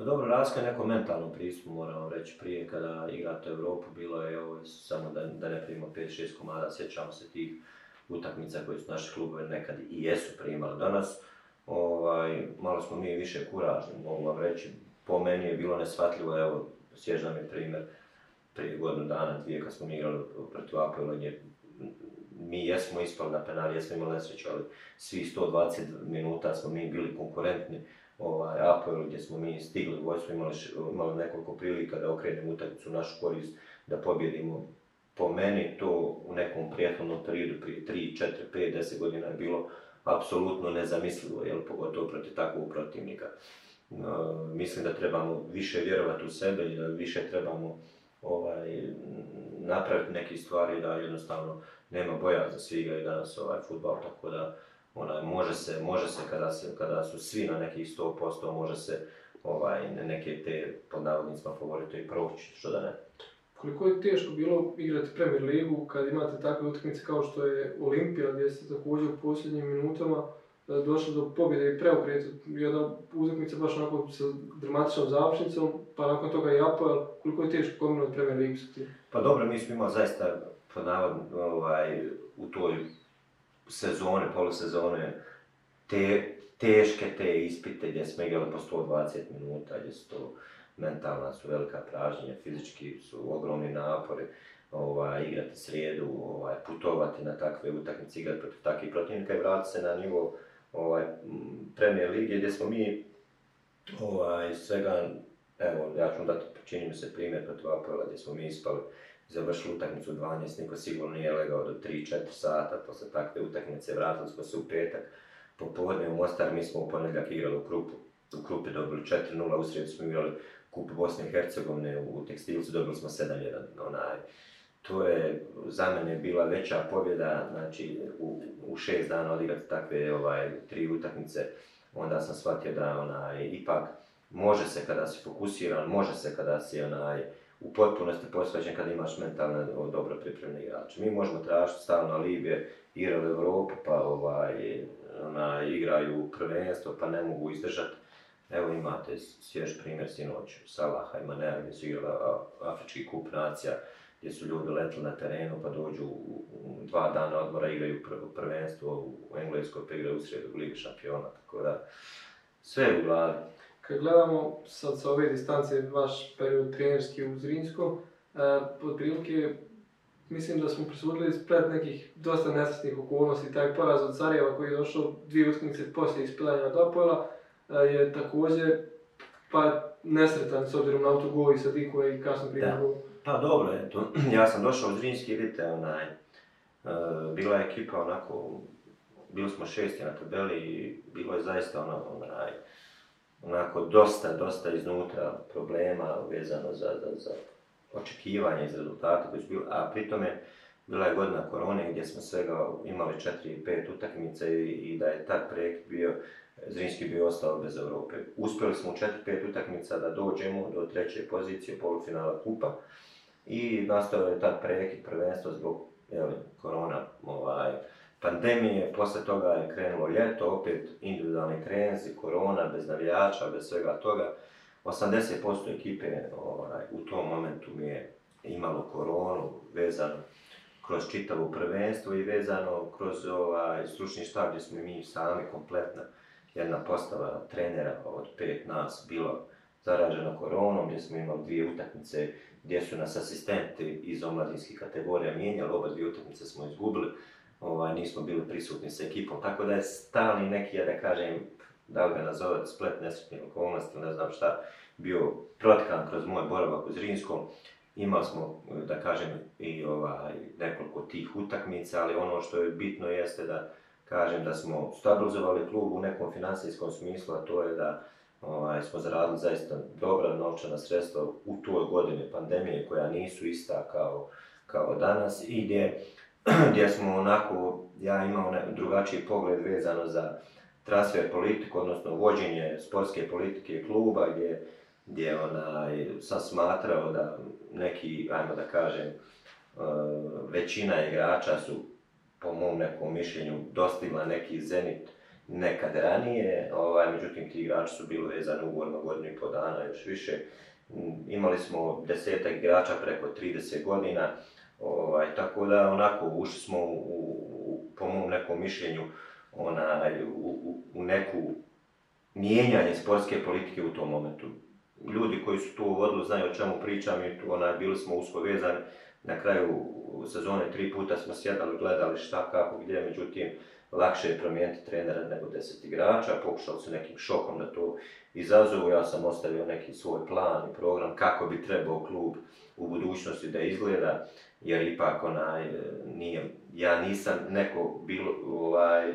Pa dobro, razlika je neko mentalno pristup, moram vam reći. Prije kada igrate u Europu, bilo je ovo, samo da, da ne primimo 5-6 komada, sjećamo se tih utakmica koje su naši klubove nekad i jesu primali danas. Ovaj, malo smo mi više kuražni, mogu vam reći. Po meni je bilo nesvatljivo, evo, sjećam je primjer, prije godinu dana, dvije, kad smo mi igrali protiv Apelonje, mi jesmo ispali na penali, jesmo imali nesreću, ali svi 120 minuta smo mi bili konkurentni ovaj, apel gdje smo mi stigli u vojstvu imali, imali nekoliko prilika da okrenemo utakmicu u našu korist, da pobjedimo. Po meni to u nekom prijateljnom periodu prije 3, 4, 5, 10 godina je bilo apsolutno nezamislivo, jel, pogotovo protiv takvog protivnika. E, mislim da trebamo više vjerovati u sebe da više trebamo ovaj, napraviti neke stvari da jednostavno nema boja za sviga i danas ovaj futbal, tako da Onaj, može se, može se kada, se kada su svi na nekih 100%, može se ovaj, neke te pod navodnicima favorite i proći, što da ne. Koliko je teško bilo igrati Premier Ligu kad imate takve utakmice kao što je Olimpija gdje ste također u posljednjim minutama e, došli do pobjede i preokreta. Jedna utakmica baš onako sa dramatičnom završnicom, pa nakon toga i Apoel. Koliko je teško kombinati Premier Ligu Pa dobro, mi smo imali zaista pod ovaj, u toj sezone, polosezone, te, teške te ispite gdje smo igrali po 120 minuta, gdje su to mentalna su velika pražnja, fizički su ogromni napori, ovaj, igrati srijedu, ovaj, putovati na takve utakmice, igrati protiv takvih protivnika i vratiti se na nivo ovaj, premije lige gdje smo mi ovaj, svega, evo ja ću dati čini mi se primjer protiv Apoela gdje smo mi ispali završili utakmicu 12, niko sigurno nije legao do 3-4 sata, posle takve utakmice vratili smo se u petak, popodne u Mostar, mi smo u ponedljak igrali u Krupu, u Krupi dobili 4-0, u smo igrali Kup Bosne i Hercegovine, u Tekstilcu dobili smo 7-1, onaj, to je za mene bila veća pobjeda, znači u, u šest dana odigrati takve ovaj, tri utakmice, onda sam shvatio da onaj, ipak može se kada si fokusiran, može se kada si onaj, u potpunosti posvećen kad imaš mentalno dobro pripremne igrač. Mi možemo tražiti stalno Libije, igra u Europu, pa ovaj, ona, igraju prvenstvo, pa ne mogu izdržati. Evo imate svjež primjer sinoć, Salaha i Manea gdje su igrala Afrički kup nacija, gdje su ljudi letali na terenu pa dođu u dva dana odmora, igraju prvenstvo u Engleskoj, pa igraju u sredu šampiona, tako da sve je kad gledamo sad sa ove distance vaš period trenerski u Zrinskom, e, prilike, mislim da smo prisudili splet nekih dosta nesretnih okolnosti. Taj poraz od Sarajeva koji je došao dvije utakmice poslije ispilanja Dopola e, je također pa nesretan s obzirom na autogol i sad i koji kasno prije Pa dobro, eto, ja sam došao u Zrinski, vidite, onaj, e, bila je ekipa onako, bili smo šesti na tabeli i bilo je zaista ono, onaj, onako dosta, dosta iznutra problema vezano za, za, za očekivanje iz rezultata koji su bili, a pritome bila je godina korone gdje smo svega imali 4 pet utakmica i, i, da je tad projekt bio, Zrinski bio ostao bez Europe. Uspjeli smo u 4 pet utakmica da dođemo do treće pozicije polufinala kupa i nastao je tad prekid prvenstva zbog jeli, korona ovaj, pandemije, posle toga je krenulo ljeto, opet individualni trenzi, korona, bez navijača, bez svega toga. 80% ekipe ovaj, u tom momentu mi je imalo koronu vezano kroz čitavo prvenstvo i vezano kroz ovaj, stručni štab gdje smo mi sami kompletna jedna postava trenera od pet nas bilo zarađeno koronom, gdje smo imali dvije utakmice gdje su nas asistenti iz omladinskih kategorija mijenjali, oba dvije utakmice smo izgubili, ovaj, nismo bili prisutni sa ekipom, tako da je stalni neki, ja da kažem, da ga nazove splet nesretnih okolnosti, ne znam šta, bio protkan kroz moj boravak u Zrinskom. Imali smo, da kažem, i ovaj, nekoliko tih utakmica, ali ono što je bitno jeste da kažem da smo stabilizovali klub u nekom financijskom smislu, a to je da ovaj, smo zaradili zaista dobra novčana sredstva u toj godini pandemije koja nisu ista kao, kao danas ide. gdje smo onako, ja imao drugačiji pogled vezano za transfer politiku, odnosno vođenje sportske politike kluba gdje, gdje onaj, sam smatrao da neki, ajmo da kažem, e, većina igrača su po mom nekom mišljenju dostigla neki zenit nekad ranije, ovaj, međutim ti igrači su bili vezani ugorno godinu i po dana, još više. Imali smo desetak igrača preko 30 godina, Ovaj, tako da, onako, ušli smo u, u, po mom nekom mišljenju ona u, u neku mijenjanje sportske politike u tom momentu. Ljudi koji su tu vodili znaju o čemu pričam i tu, bili smo usko vezani. Na kraju sezone tri puta smo sjedali, gledali šta, kako, gdje, međutim, lakše je promijeniti trenera nego deset igrača, pokušao se nekim šokom da to izazovu, ja sam ostavio neki svoj plan i program kako bi trebao klub u budućnosti da izgleda, jer ipak onaj, e, nije, ja nisam neko bilo, ovaj,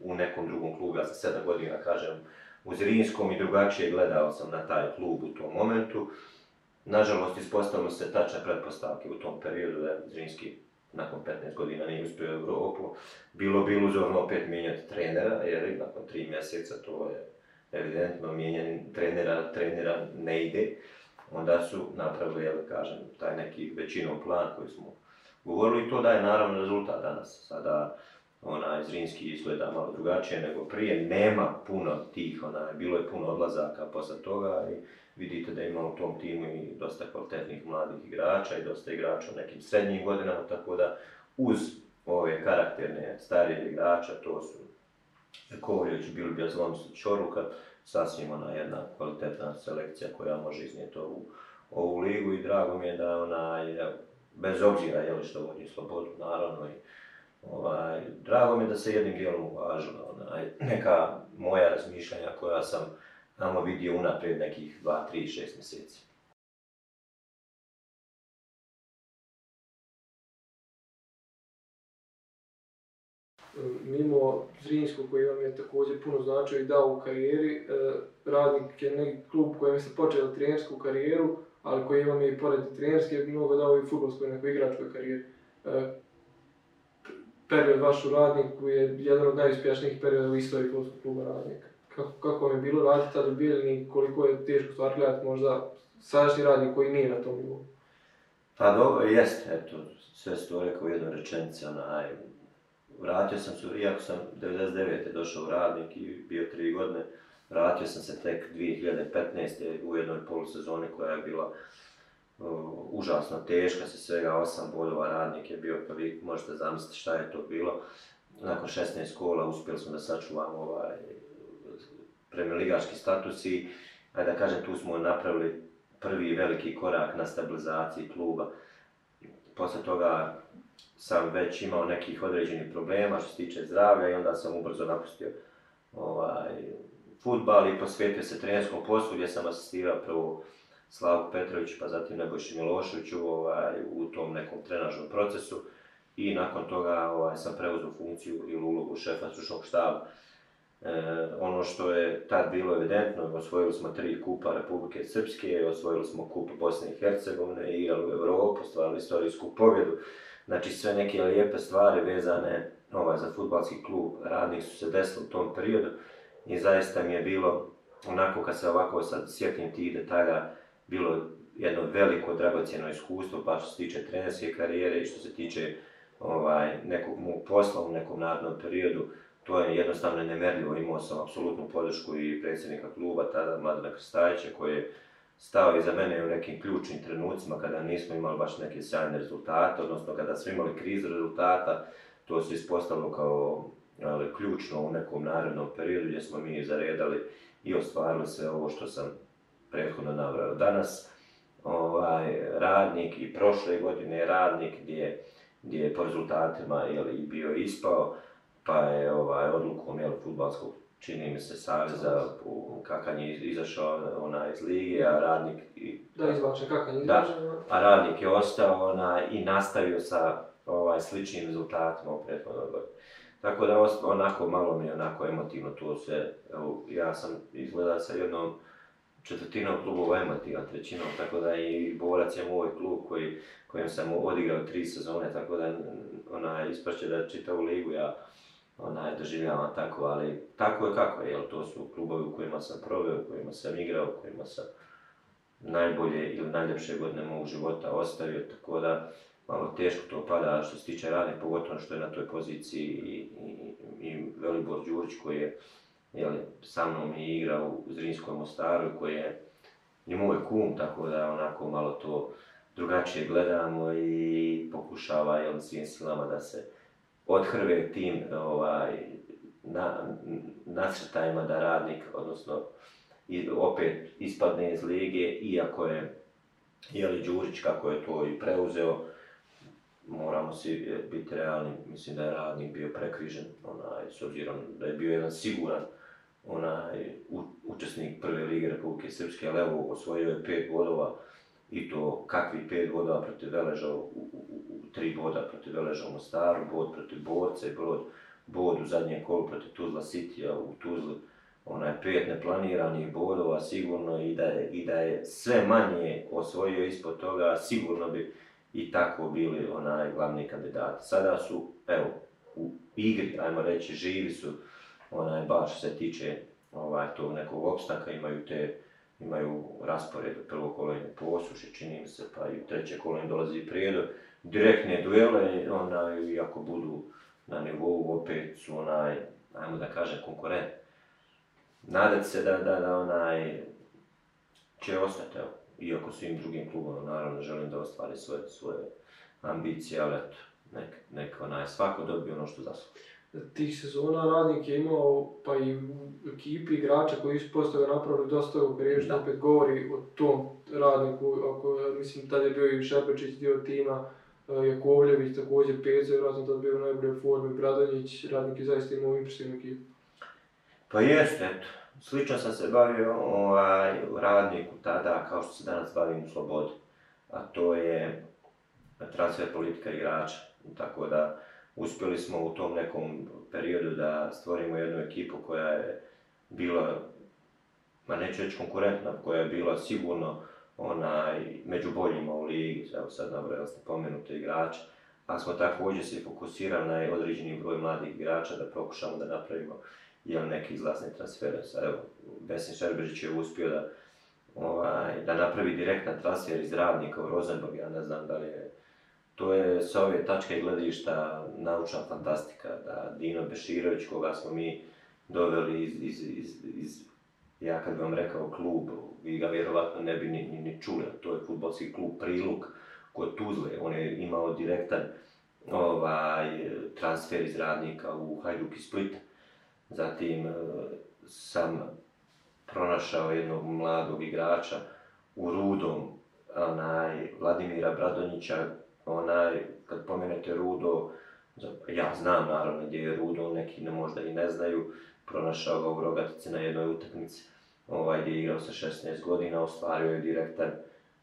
u nekom drugom klubu, ja sam sedam godina kažem u Zrinskom i drugačije gledao sam na taj klub u tom momentu. Nažalost, ispostavilo se tačne pretpostavke u tom periodu da Zrinski nakon 15 godina nije uspio u Europu. Bilo bi iluzorno opet mijenjati trenera, jer nakon tri mjeseca to je evidentno mijenjanje trenera, trenera ne ide onda su napravili, jel, kažem, taj neki većinom plan koji smo govorili i to daje naravno rezultat danas. Sada onaj Zrinski izgleda malo drugačije nego prije, nema puno tih, onaj, bilo je puno odlazaka posle toga i vidite da ima u tom timu i dosta kvalitetnih mladih igrača i dosta igrača u nekim srednjim godinama, tako da uz ove karakterne starije igrača, to su Kovljević, Bilbija, Čoruka, sasvim ona jedna kvalitetna selekcija koja može iznijeti ovu, ovu ligu i drago mi je da ona, bez obzira je li što vodi slobodu, naravno i ovaj, drago mi je da se jednim dijelom uvažila neka moja razmišljanja koja sam tamo vidio unaprijed nekih 2, 3, 6 mjeseci. mimo Zrinjskog koji vam je također puno značio i dao u karijeri, e, radnik je neki klub kojem se počeli trenersku karijeru, ali koji vam je i pored trenerske mnogo dao i futbolskoj, nekoj igračkoj karijeri. E, period vaš u radniku je jedan od najuspješnijih perioda u istoriji kluba radnika. Kako, kako vam je bilo raditi tad u Bijeljni, koliko je teško stvar možda sadašnji radnik koji nije na tom nivou? Pa dobro, jeste, eto, sve to rekao u rečenica na vratio sam se, iako sam 99. došao u radnik i bio tri godine, vratio sam se tek 2015. u jednoj polusezoni koja je bila užasno teška, se svega osam bodova radnik je bio, pa vi možete zamisliti šta je to bilo. Nakon 16 kola uspjeli smo da sačuvamo ovaj premiligaški status i, da kažem, tu smo napravili prvi veliki korak na stabilizaciji kluba. Posle toga sam već imao nekih određenih problema što se tiče zdravlja i onda sam ubrzo napustio ovaj, futbal i posvetio se trenerskom poslu gdje sam asistirao prvo Slavu Petroviću pa zatim Nebojši Miloševiću ovaj, u tom nekom trenažnom procesu i nakon toga ovaj, sam preuzeo funkciju ili ulogu šefa stručnog štaba. E, ono što je tad bilo evidentno, osvojili smo tri kupa Republike Srpske, osvojili smo kup Bosne i Hercegovine, i u Europu, stvarali istorijsku pobjedu. Znači sve neke lijepe stvari vezane ovaj, za futbalski klub radnih su se desile u tom periodu i zaista mi je bilo, onako kad se ovako sad sjetim tih detalja, bilo jedno veliko dragocjeno iskustvo, pa što se tiče trenerske karijere i što se tiče ovaj, nekog posla u nekom narodnom periodu, to je jednostavno nemerljivo. Imao sam apsolutnu podršku i predsjednika kluba tada, Mladena Krstajića, koji je stao iza mene u nekim ključnim trenucima kada nismo imali baš neke sjajne rezultate, odnosno kada smo imali krizu rezultata, to se ispostavilo kao ali, ključno u nekom narednom periodu gdje smo mi zaredali i ostvarili se ovo što sam prethodno navrao danas. Ovaj, radnik i prošle godine radnik gdje, gdje je po rezultatima jeli, bio ispao, pa je ovaj, odlukom jeli, futbalskog čini mi se, Saveza, je izašao ona iz Lige, a radnik... I, da, izbačen je a radnik je ostao ona, i nastavio sa ovaj, sličnim rezultatima u prethodnoj Tako da onako malo mi je onako emotivno to se, ja sam izgleda sa jednom četvrtinom klubova emotiva trećinom, tako da i borac je moj klub koji, kojem sam odigrao tri sezone, tako da ona ispašće da čitavu ligu ja onaj, doživljavam tako, ali tako je kako je, jel to su klubovi u kojima sam proveo, u kojima sam igrao, u kojima sam najbolje ili najljepše godine mog života ostavio, tako da malo teško to pada što se tiče rane, pogotovo što je na toj poziciji i, i, i Velibor Đurić koji je jel, sa mnom je igrao u Zrinskom Mostaru koji je i moj kum, tako da onako malo to drugačije gledamo i pokušava jel, svim silama da se hrve tim ovaj, na, nasrtajima da radnik, odnosno i opet ispadne iz lige, iako je Jeli Đurić kako je to i preuzeo, moramo si e, biti realni, mislim da je radnik bio prekrižen, onaj, s obzirom da je bio jedan siguran onaj, učesnik prve lige Republike Srpske, levo osvojio je pet godova, i to kakvi pet boda protiv Veleža, u, u, u, tri boda protiv Veleža u Mostaru, bod protiv Borca i bod, bod u zadnje kolu protiv Tuzla Sitija u Tuzli, onaj pet neplaniranih bodova sigurno i da, je, i da je sve manje osvojio ispod toga, sigurno bi i tako bili onaj glavni kandidat. Sada su, evo, u igri, ajmo reći, živi su, onaj, baš se tiče ovaj, tog nekog opstaka, imaju te imaju raspored u prvo koleno posuši, čini mi se, pa i u treće kolenje dolazi prijedor. Direktne duele, onaj, i ako budu na nivou, opet su onaj, ajmo da kažem, konkurent. Nadat se da, da, da onaj, će ostati, Iako svim drugim klubovima, naravno, želim da ostvari svoje, svoje ambicije, ali eto, nek, nek onaj, svako dobije ono što zasluži tih sezona radnik je imao, pa i u ekipi igrača koji su postave napravili dosta u karijeri, što opet govori o tom radniku, ako, mislim, tad je bio i Šerbečić dio tima, eh, Jakovljević također, Pezo, vjerojatno tad bio u najboljoj formi, Bradonjić, radnik je zaista imao impresivnu ekipu. Pa jeste, Slično sam se bavio ovaj, u radniku tada, kao što se danas bavim u Slobodi, a to je transfer politika igrača, tako da uspjeli smo u tom nekom periodu da stvorimo jednu ekipu koja je bila, ma neću reći konkurentna, koja je bila sigurno onaj, među boljima u ligi, evo sad jel ste pomenuti igrač a smo također se fokusirali na određeni broj mladih igrača da pokušamo da napravimo jel, neki izlasni transfer. Sad, evo, Besin Šerbežić je uspio da, ovaj, da napravi direktan transfer iz radnika u Rosenborg, ja ne znam da li je to je sa ove tačke gledišta naučna fantastika, da Dino Beširović, koga smo mi doveli iz, iz, iz, iz ja kad bi vam rekao klub, vi ga vjerovatno ne bi ni, ni, ni čuli, to je futbolski klub Priluk kod Tuzle, on je imao direktan ovaj, transfer iz radnika u Hajduk i Split. Zatim eh, sam pronašao jednog mladog igrača u Rudom, onaj, Vladimira Bradonjića, onaj, kad pomenete Rudo, ja znam naravno gdje je Rudo, neki ne možda i ne znaju, pronašao ga u Rogatici na jednoj utakmici, ovaj, gdje je igrao sa 16 godina, ostvario je direktan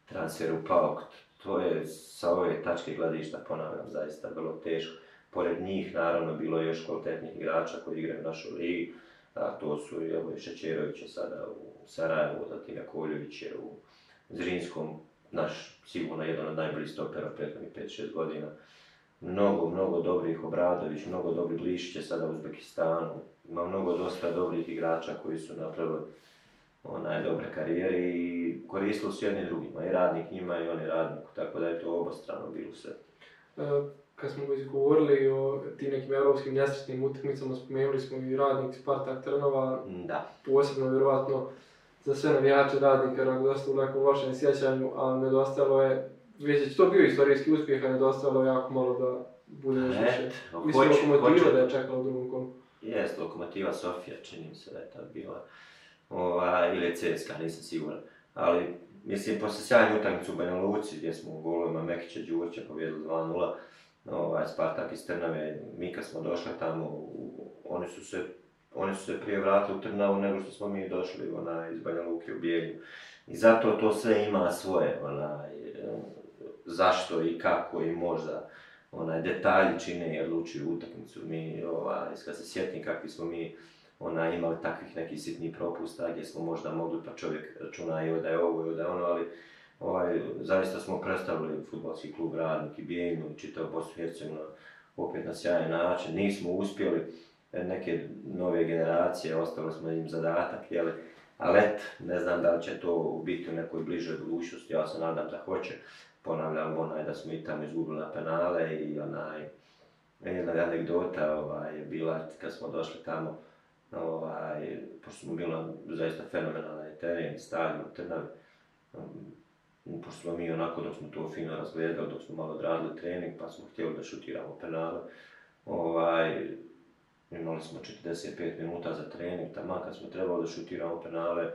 transfer u Pauk. To je sa ove tačke gledišta, ponavljam, zaista vrlo teško. Pored njih, naravno, bilo je još kvalitetnih igrača koji igraju u našoj ligi, a to su evo, Šećerović je sada u Sarajevu, zatim Jakovljević je u Zrinskom naš sigurno jedan od najboljih stopera prethodnih 5-6 godina. Mnogo, mnogo dobrih Obradović, mnogo dobrih Lišće sada u Uzbekistanu. Ima mnogo dosta dobrih igrača koji su napravili onaj dobre karijere i koristili su jedni drugima, i radnik njima i oni radniku, tako da je to obostrano bilo sve. E, kad smo izgovorili o tim nekim europskim nesrećnim utakmicama, spomenuli smo i radnik Spartak Trnova, da. posebno vjerovatno, za sve navijače radnika dosta u nekom lošem sjećanju, a nedostalo je, već je to bio istorijski uspjeh, a nedostalo je jako malo da bude još više. Mislim, lokomotiva da je čekala u drugom kolu. Jest, lokomotiva Sofija, čini mi se da je to bila. Ova, ili je CSKA, nisam siguran. Ali, mislim, posle sjajnu utakmicu u Banja Luci, gdje smo u golovima Mekića Đurća pobjedili 2-0, ovaj, Spartak iz Trnave, mi kad smo došli tamo, oni su se oni su se prije vratili u Trnavu nego što smo mi došli ona, iz Banja Luke u Bijelju. I zato to sve ima svoje, e, zašto i kako i možda onaj, detalji čine i odlučuju utakmicu. Mi, ovaj, kad se sjetim kakvi smo mi ona, imali takvih nekih sitnih propusta gdje smo možda mogli, pa čovjek računa i da je ovo i da je ono, ali ovaj, zaista smo predstavili futbolski klub Radnik i Bijeljnu i čitav Bosnu Hercegovina opet na sjajan način. Nismo uspjeli, E, neke nove generacije, ostalo smo im zadatak, jeli, a let, ne znam da li će to biti u nekoj bližoj budućnosti, ja se nadam da hoće. Ponavljam onaj da smo i tamo izgubili na penale i onaj, jedna anegdota ovaj, je bila kad smo došli tamo, ovaj, pošto smo bili zaista fenomenalni teren, stadion, trnav, um, pošto smo mi onako dok smo to fino razgledali, dok smo malo odradili trening, pa smo htjeli da šutiramo penale, ovaj, imali smo 45 minuta za trening, tamo kad smo trebali da šutiramo penale,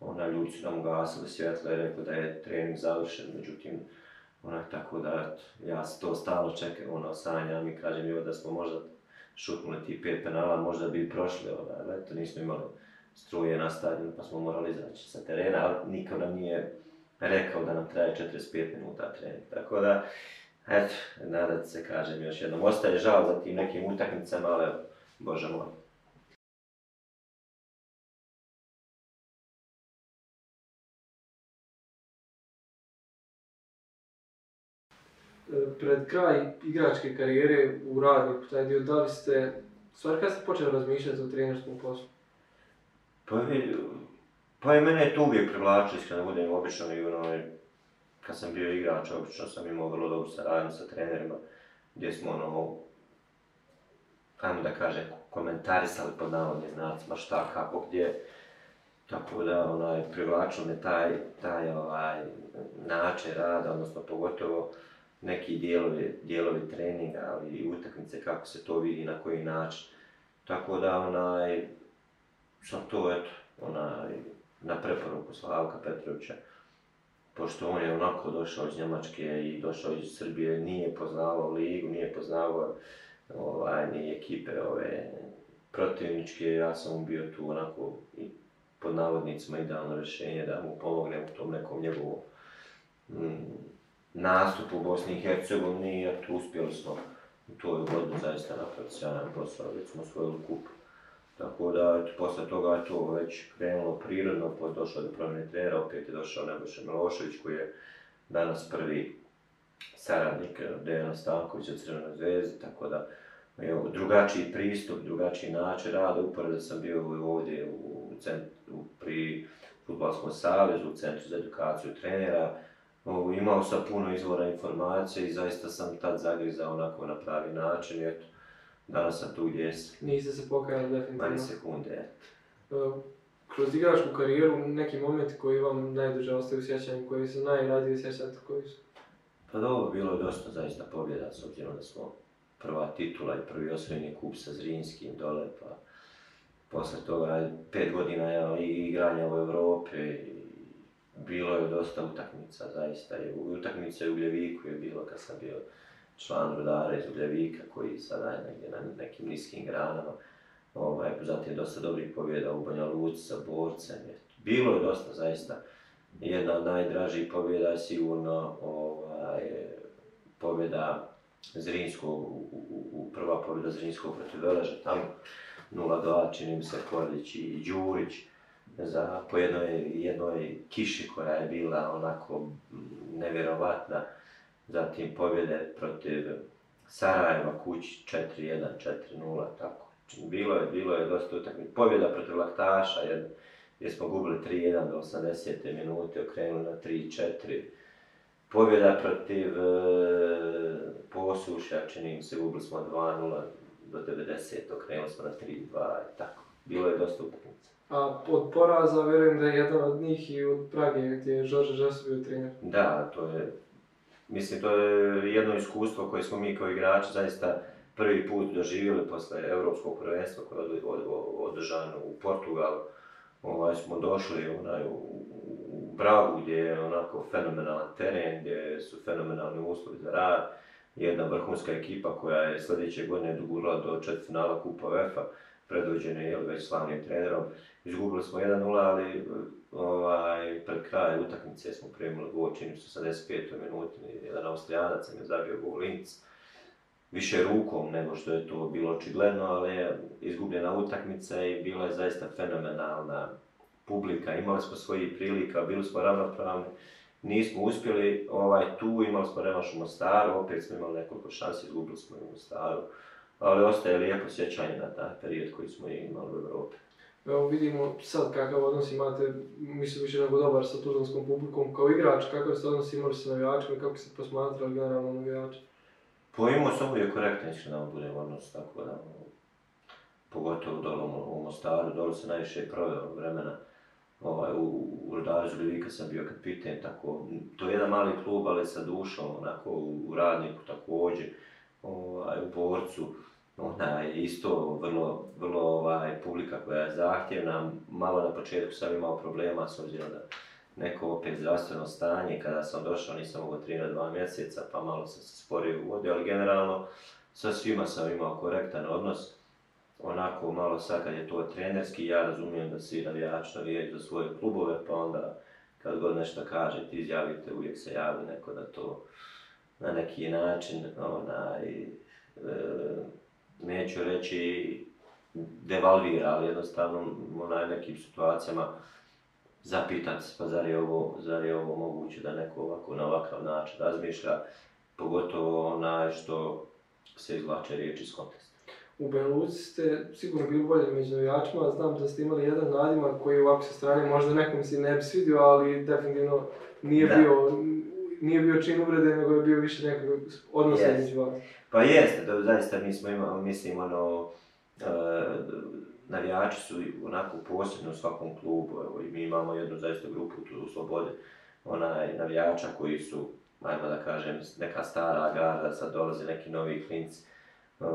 onda ljudi su nam gasili svjetla i rekli da je trening završen, međutim, onak tako da, ja to stalo čekam, ono, sanjam i kažem joj da smo možda šutnuli ti pet penala, možda bi prošli, onda, eto, nismo imali struje na stadionu pa smo morali izaći sa terena, ali niko nam nije rekao da nam traje 45 minuta trening, tako da, eto, nadat se kažem još jednom, ostaje žal za tim nekim utakmicama, ali Bože moj. E, pred kraj igračke karijere u radniku, taj dio, da li ste, stvari kada ste počeli razmišljati o trenerskom poslu? Pa, pa i mene je to uvijek privlačilo, iskreno budem obično i ono, kad sam bio igrač, obično sam imao vrlo dobru saradnju sa trenerima, gdje smo ono, ajmo da kaže, komentarisali pod navodnim znacima šta, kako, gdje. Tako da, onaj, privlačio me taj, taj ovaj, način rada, odnosno pogotovo neki dijelovi, dijelovi treninga, ali i utakmice, kako se to vidi, na koji način. Tako da, onaj, sam to, eto, onaj, na preporuku Slavka Petrovića, pošto on je onako došao iz Njemačke i došao iz Srbije, nije poznavao ligu, nije poznavao ovaj, ekipe ove protivničke, ja sam mu bio tu onako i pod navodnicima idealno rješenje da mu pomognem u tom nekom njegovom mm, nastupu u Bosni i Hercegovini, a tu uspjeli smo u toj godini zaista napraviti sjajan posao, već smo osvojili kup. Tako da, posle toga je to već krenulo prirodno, pa došao do promjene trenera, opet je došao Nebojša Milošević koji je danas prvi saradnik eh, Dejan Stanković od Crvene zvezde, tako da je drugačiji pristup, drugačiji način rada, uporedo sam bio ovdje u, centru, pri Futbolskom savezu, u Centru za edukaciju trenera, imao sam puno izvora informacija i zaista sam tad zagrizao onako na pravi način i eto, danas sam tu gdje sam. Niste se pokajali definitivno? Mani sekunde, eto. Kroz igračku karijeru neki moment koji vam najduže ostaju sjećanje, koji se najradije sjećate, koji su? Pa bilo je dosta zaista pobjeda, s obzirom da smo prva titula i prvi osvojeni kup sa Zrinskim dole, pa posle toga pet godina i igranja u Europi, bilo je dosta utakmica, zaista. I je u Gljeviku je bilo kad sam bio član rudara iz Ugljevika koji sada je negdje na nekim niskim granama. Ovaj, zatim je dosta dobrih pobjeda u Banja Luci sa borcem. Bilo je dosta zaista. Jedna od najdražih pobjeda je sigurno pobjeda Zrinsko, u, u, prva pobjeda Zrinsko protiv Veleža, tamo 0-2, čini se Kordić i Đurić za, po jednoj, jednoj kiši koja je bila onako nevjerovatna. Zatim pobjede protiv Sarajeva kući 4-1, 4-0, tako. Bilo je, bilo je dosta utakmica. Pobjeda protiv Laktaša, jer, jer smo gubili 3-1 do 80. minute, okrenuli na 3-4 Pobjeda protiv e, Posuša, čini se, gubili smo 2-0 do 90, okrenuli smo na 3-2 i tako. Bilo je dosta utakmica. A od poraza vjerujem da je jedan od njih i od Prage gdje je Žorže Žasov bio trener. Da, to je, mislim to je jedno iskustvo koje smo mi kao igrači zaista prvi put doživjeli posle Europskog prvenstva koje je održano u Portugalu. Ovaj, smo došli onaj, u u gdje je onako fenomenalan teren, gdje su fenomenalni uslovi za rad, jedna vrhunska ekipa koja je sljedeće godine dogurila do četvrtfinala Kupa UEFA, predvođena je već slavnim trenerom. Izgubili smo 1-0, ali e, ovaj, pred kraj utakmice smo primili gol, čini se 15. minuti, jedan Austrijanac nam je zabio gol Više rukom nego što je to bilo očigledno, ali je izgubljena utakmica i bila je zaista fenomenalna publika, imali smo svojih prilika, bili smo ravnopravni, nismo uspjeli, ovaj, tu imali smo revanš u Mostaru, opet smo imali nekoliko šansi, izgubili smo u Mostaru, ali ostaje lijepo sjećanje na taj period koji smo imali u Europi. Evo vidimo sad kakav odnos imate, mislim više nego dobar sa tuzlanskom publikom kao igrač, kakav ste odnos imali sa navijačima i kako ste posmatrali generalno navijače? Po pa imao sam uvijek korektan, da vam budem odnos, tako da, pogotovo dolo u Mostaru, dolo se najviše proveo vremena ovaj, u, u Rudaru sam bio kad tako, to je jedan mali klub, ali sa dušom, onako, u, u radniku također, ovaj, u borcu, ona je isto vrlo, vrlo ovaj, publika koja je zahtjevna, malo na početku sam imao problema s obzirom da neko opet zdravstveno stanje, kada sam došao nisam mogao tri na dva mjeseca, pa malo sam se sporio u vodi, ali generalno sa svima sam imao korektan odnos, onako malo sad kad je to trenerski, ja razumijem da svi navijač navijaju za svoje klubove, pa onda kad god nešto kažete, izjavite, uvijek se javi neko da to na neki način, onaj, e, neću reći devalvira, ali jednostavno onaj nekim situacijama zapitati se, pa zar je, ovo, ovo moguće da neko ovako na ovakav način razmišlja, pogotovo onaj što se izvlače riječ iz u Beluci ste sigurno bili bolje među navijačima, znam da ste imali jedan nadimak koji ovako sa strane možda nekom si ne bi svidio, ali definitivno nije bio nije bio čin uvrede, nego je bio više nekog odnosa među Pa jeste, to zaista mi smo imali, mislim, ono, e, navijači su onako posebno u svakom klubu, evo, i mi imamo jednu zaista grupu tu u Slobode, onaj, navijača koji su, ajmo da kažem, neka stara garda, sad dolaze neki novi klinci, E,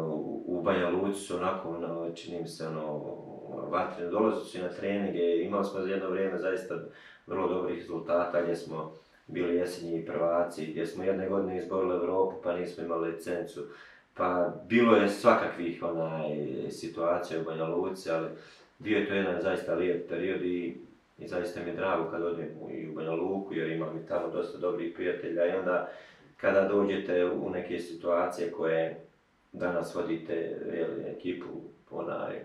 u Banja Luci, onako, ono, čini mi se, ono, vatrine, dolazili na treninge, imali smo za jedno vrijeme zaista vrlo dobrih rezultata gdje smo bili jesenji prvaci, gdje smo jedne godine izborili Evropu pa nismo imali licencu. Pa bilo je svakakvih onaj, situacija u Banja Luci, ali bio je to jedan zaista lijep period i, i zaista mi je drago kad odem i u Banja Luku jer imam i tamo dosta dobrih prijatelja i onda kada dođete u neke situacije koje danas vodite ekipu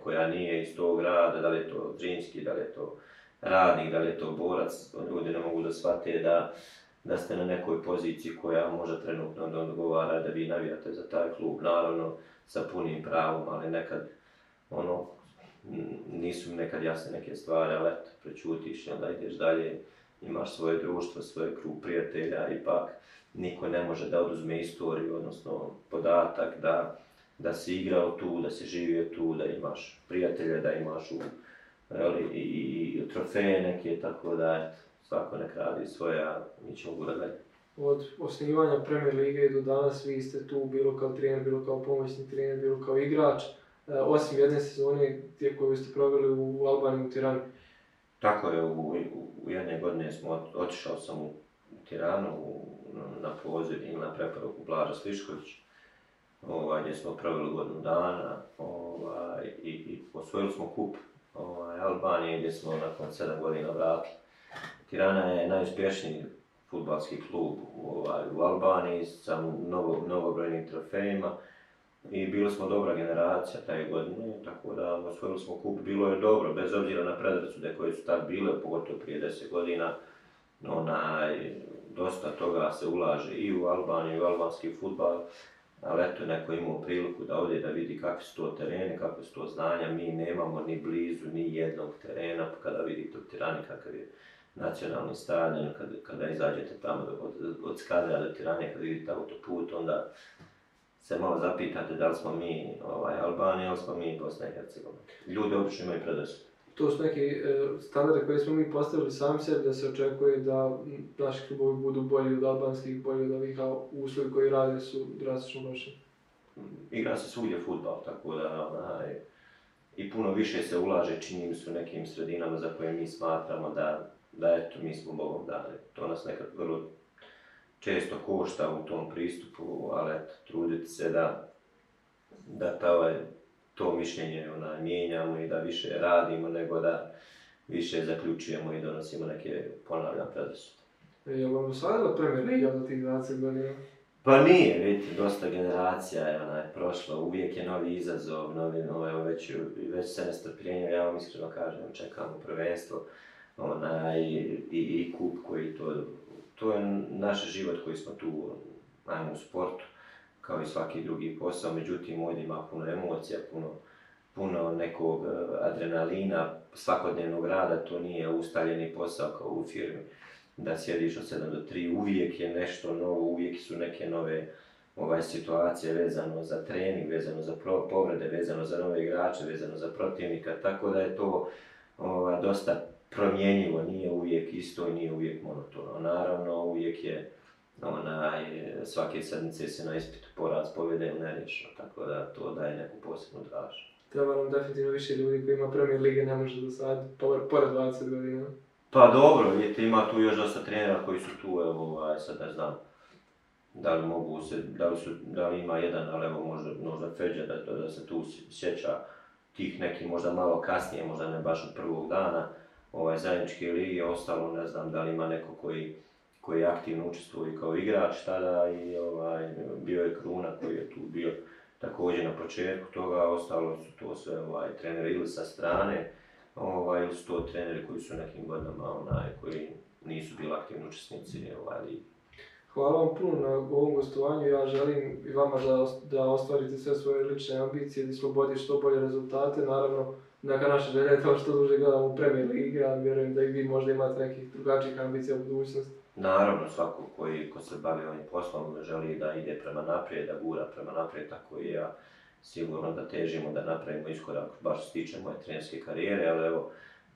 koja nije iz tog grada, da li je to džinski, da li je to radnik, da li je to borac, ljudi ne mogu da shvate da, da ste na nekoj poziciji koja može trenutno da odgovara da vi navijate za taj klub, naravno sa punim pravom, ali nekad ono, nisu nekad jasne neke stvari, ali eto, prečutiš, onda ideš dalje, imaš svoje društvo, svoje krug prijatelja, ipak niko ne može da oduzme istoriju, odnosno podatak da, da si igrao tu, da si živio tu, da imaš prijatelje, da imaš u, ali, i, i trofeje neke, tako da eto, svako nek radi svoja, mi ćemo gura Od osnivanja Premier Lige do danas vi ste tu bilo kao trener, bilo kao pomoćni trener, bilo kao igrač, e, osim jedne sezone tije koju ste proveli u Albaniji u Tirani. Tako je, u, u, u jedne godine smo, otišao sam u Tiranu, u ono, na poziv ili na preporuku Blaža Slišković, ovaj, gdje smo pravili godinu dana ovaj, i, i osvojili smo kup ovaj, Albanije gdje smo nakon 7 godina vratili. Tirana je najuspješniji futbalski klub ovaj, u Albaniji sa mnogo, mnogobrojnim trofejima i bili smo dobra generacija taj godine, tako da osvojili smo kup, bilo je dobro, bez obzira na predrasude koje su tad bile, pogotovo prije 10 godina, onaj, dosta toga se ulaže i u Albaniju i u albanski futbal, ali eto neko imao priliku da ovdje da vidi kakvi su to tereni, kakve su to znanja, mi nemamo ni blizu ni jednog terena, pa kada vidite u Tirani kakav je nacionalni stadion, kada, izađete tamo od, od Skadra do Tirane, kada vidite autoput, onda se malo zapitate da li smo mi ovaj, Albanija, ali smo mi Bosna i Hercegovina. Ljudi obično imaju predrasude to su neki e, standarde koje smo mi postavili sami sebi da se očekuje da naši klubovi budu bolji od albanskih, bolji od ovih, a uslovi koji rade su drastično loši. Igra se svugdje futbal, tako da ovaj, i puno više se ulaže činim su nekim sredinama za koje mi smatramo da, da eto, mi smo Bogom dani. To nas nekad vrlo često košta u tom pristupu, ali eto, truditi se da, da ovaj, to mišljenje ona, mijenjamo i da više radimo nego da više zaključujemo i donosimo neke ponavljam predrasude. E, je vam osvajala Premier Liga za tih 20 godina? Pa nije, vidite, dosta generacija je je prošla, uvijek je novi izazov, novi, ovaj, već, već se nestrpljenje, ja vam iskreno kažem, čekamo prvenstvo i, i, i, kup koji to, to je naš život koji smo tu, ono, ajmo, u sportu, kao i svaki drugi posao, međutim ovdje ima puno emocija, puno, puno nekog e, adrenalina, svakodnevnog rada, to nije ustaljeni posao kao u firmi, da sjediš od 7 do 3, uvijek je nešto novo, uvijek su neke nove ovaj, situacije vezano za trening, vezano za povrede, vezano za nove igrače, vezano za protivnika, tako da je to ovaj, dosta promjenjivo, nije uvijek isto i nije uvijek monotono. Naravno, uvijek je onaj, eh, svake sedmice se na ispitu poraz pobjede ili tako da to daje neku posebnu draž. Treba nam definitivno više ljudi koji ima premier lige, ne može do sad, pored 20 godina. Pa dobro, vidite, ima tu još dosta trenera koji su tu, evo, ovaj, sad ne znam, da li mogu se, da su, da ima jedan, ali evo možda, možda da, da se tu sjeća tih nekih možda malo kasnije, možda ne baš od prvog dana, ovaj, zajedničke lige, ostalo ne znam da li ima neko koji koji je aktivno učestvovao i kao igrač tada i ovaj, bio je Kruna koji je tu bio također na početku toga, ostalo su to sve ovaj, treneri ili sa strane, ovaj, ili su to treneri koji su nekim godinama onaj, koji nisu bili aktivni učesnici ovaj, Hvala vam puno na ovom gostovanju, ja želim i vama da, da ostvarite sve svoje lične ambicije, da slobodi što bolje rezultate, naravno neka naša želja je to što duže gledamo Premier Ligi, ali vjerujem da i vi možda imate nekih drugačijih ambicija u budućnosti. Naravno, svako koji ko se bavi ovim poslom želi da ide prema naprijed, da gura prema naprijed, tako i ja sigurno da težimo da napravimo iskorak, baš se tiče moje trenerske karijere, ali evo,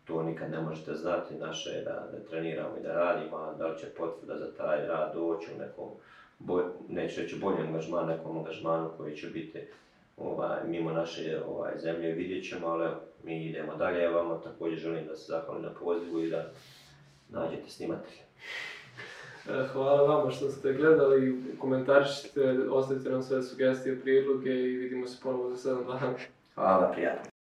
to nikad ne možete znati, naše je da, da treniramo i da radimo, a da li će potvrda za taj rad doći u nekom, boj, neću reći bolji angažman, nekom angažmanu koji će biti ovaj, mimo naše ovaj, zemlje, vidjet ćemo, ali mi idemo dalje, evo, također želim da se zahvalim na pozivu i da nađete snimatelja. E, hvala vama što ste gledali, komentarišite, ostavite nam sve sugestije, prijedloge i vidimo se ponovo za 7 dana. Hvala, prijatno.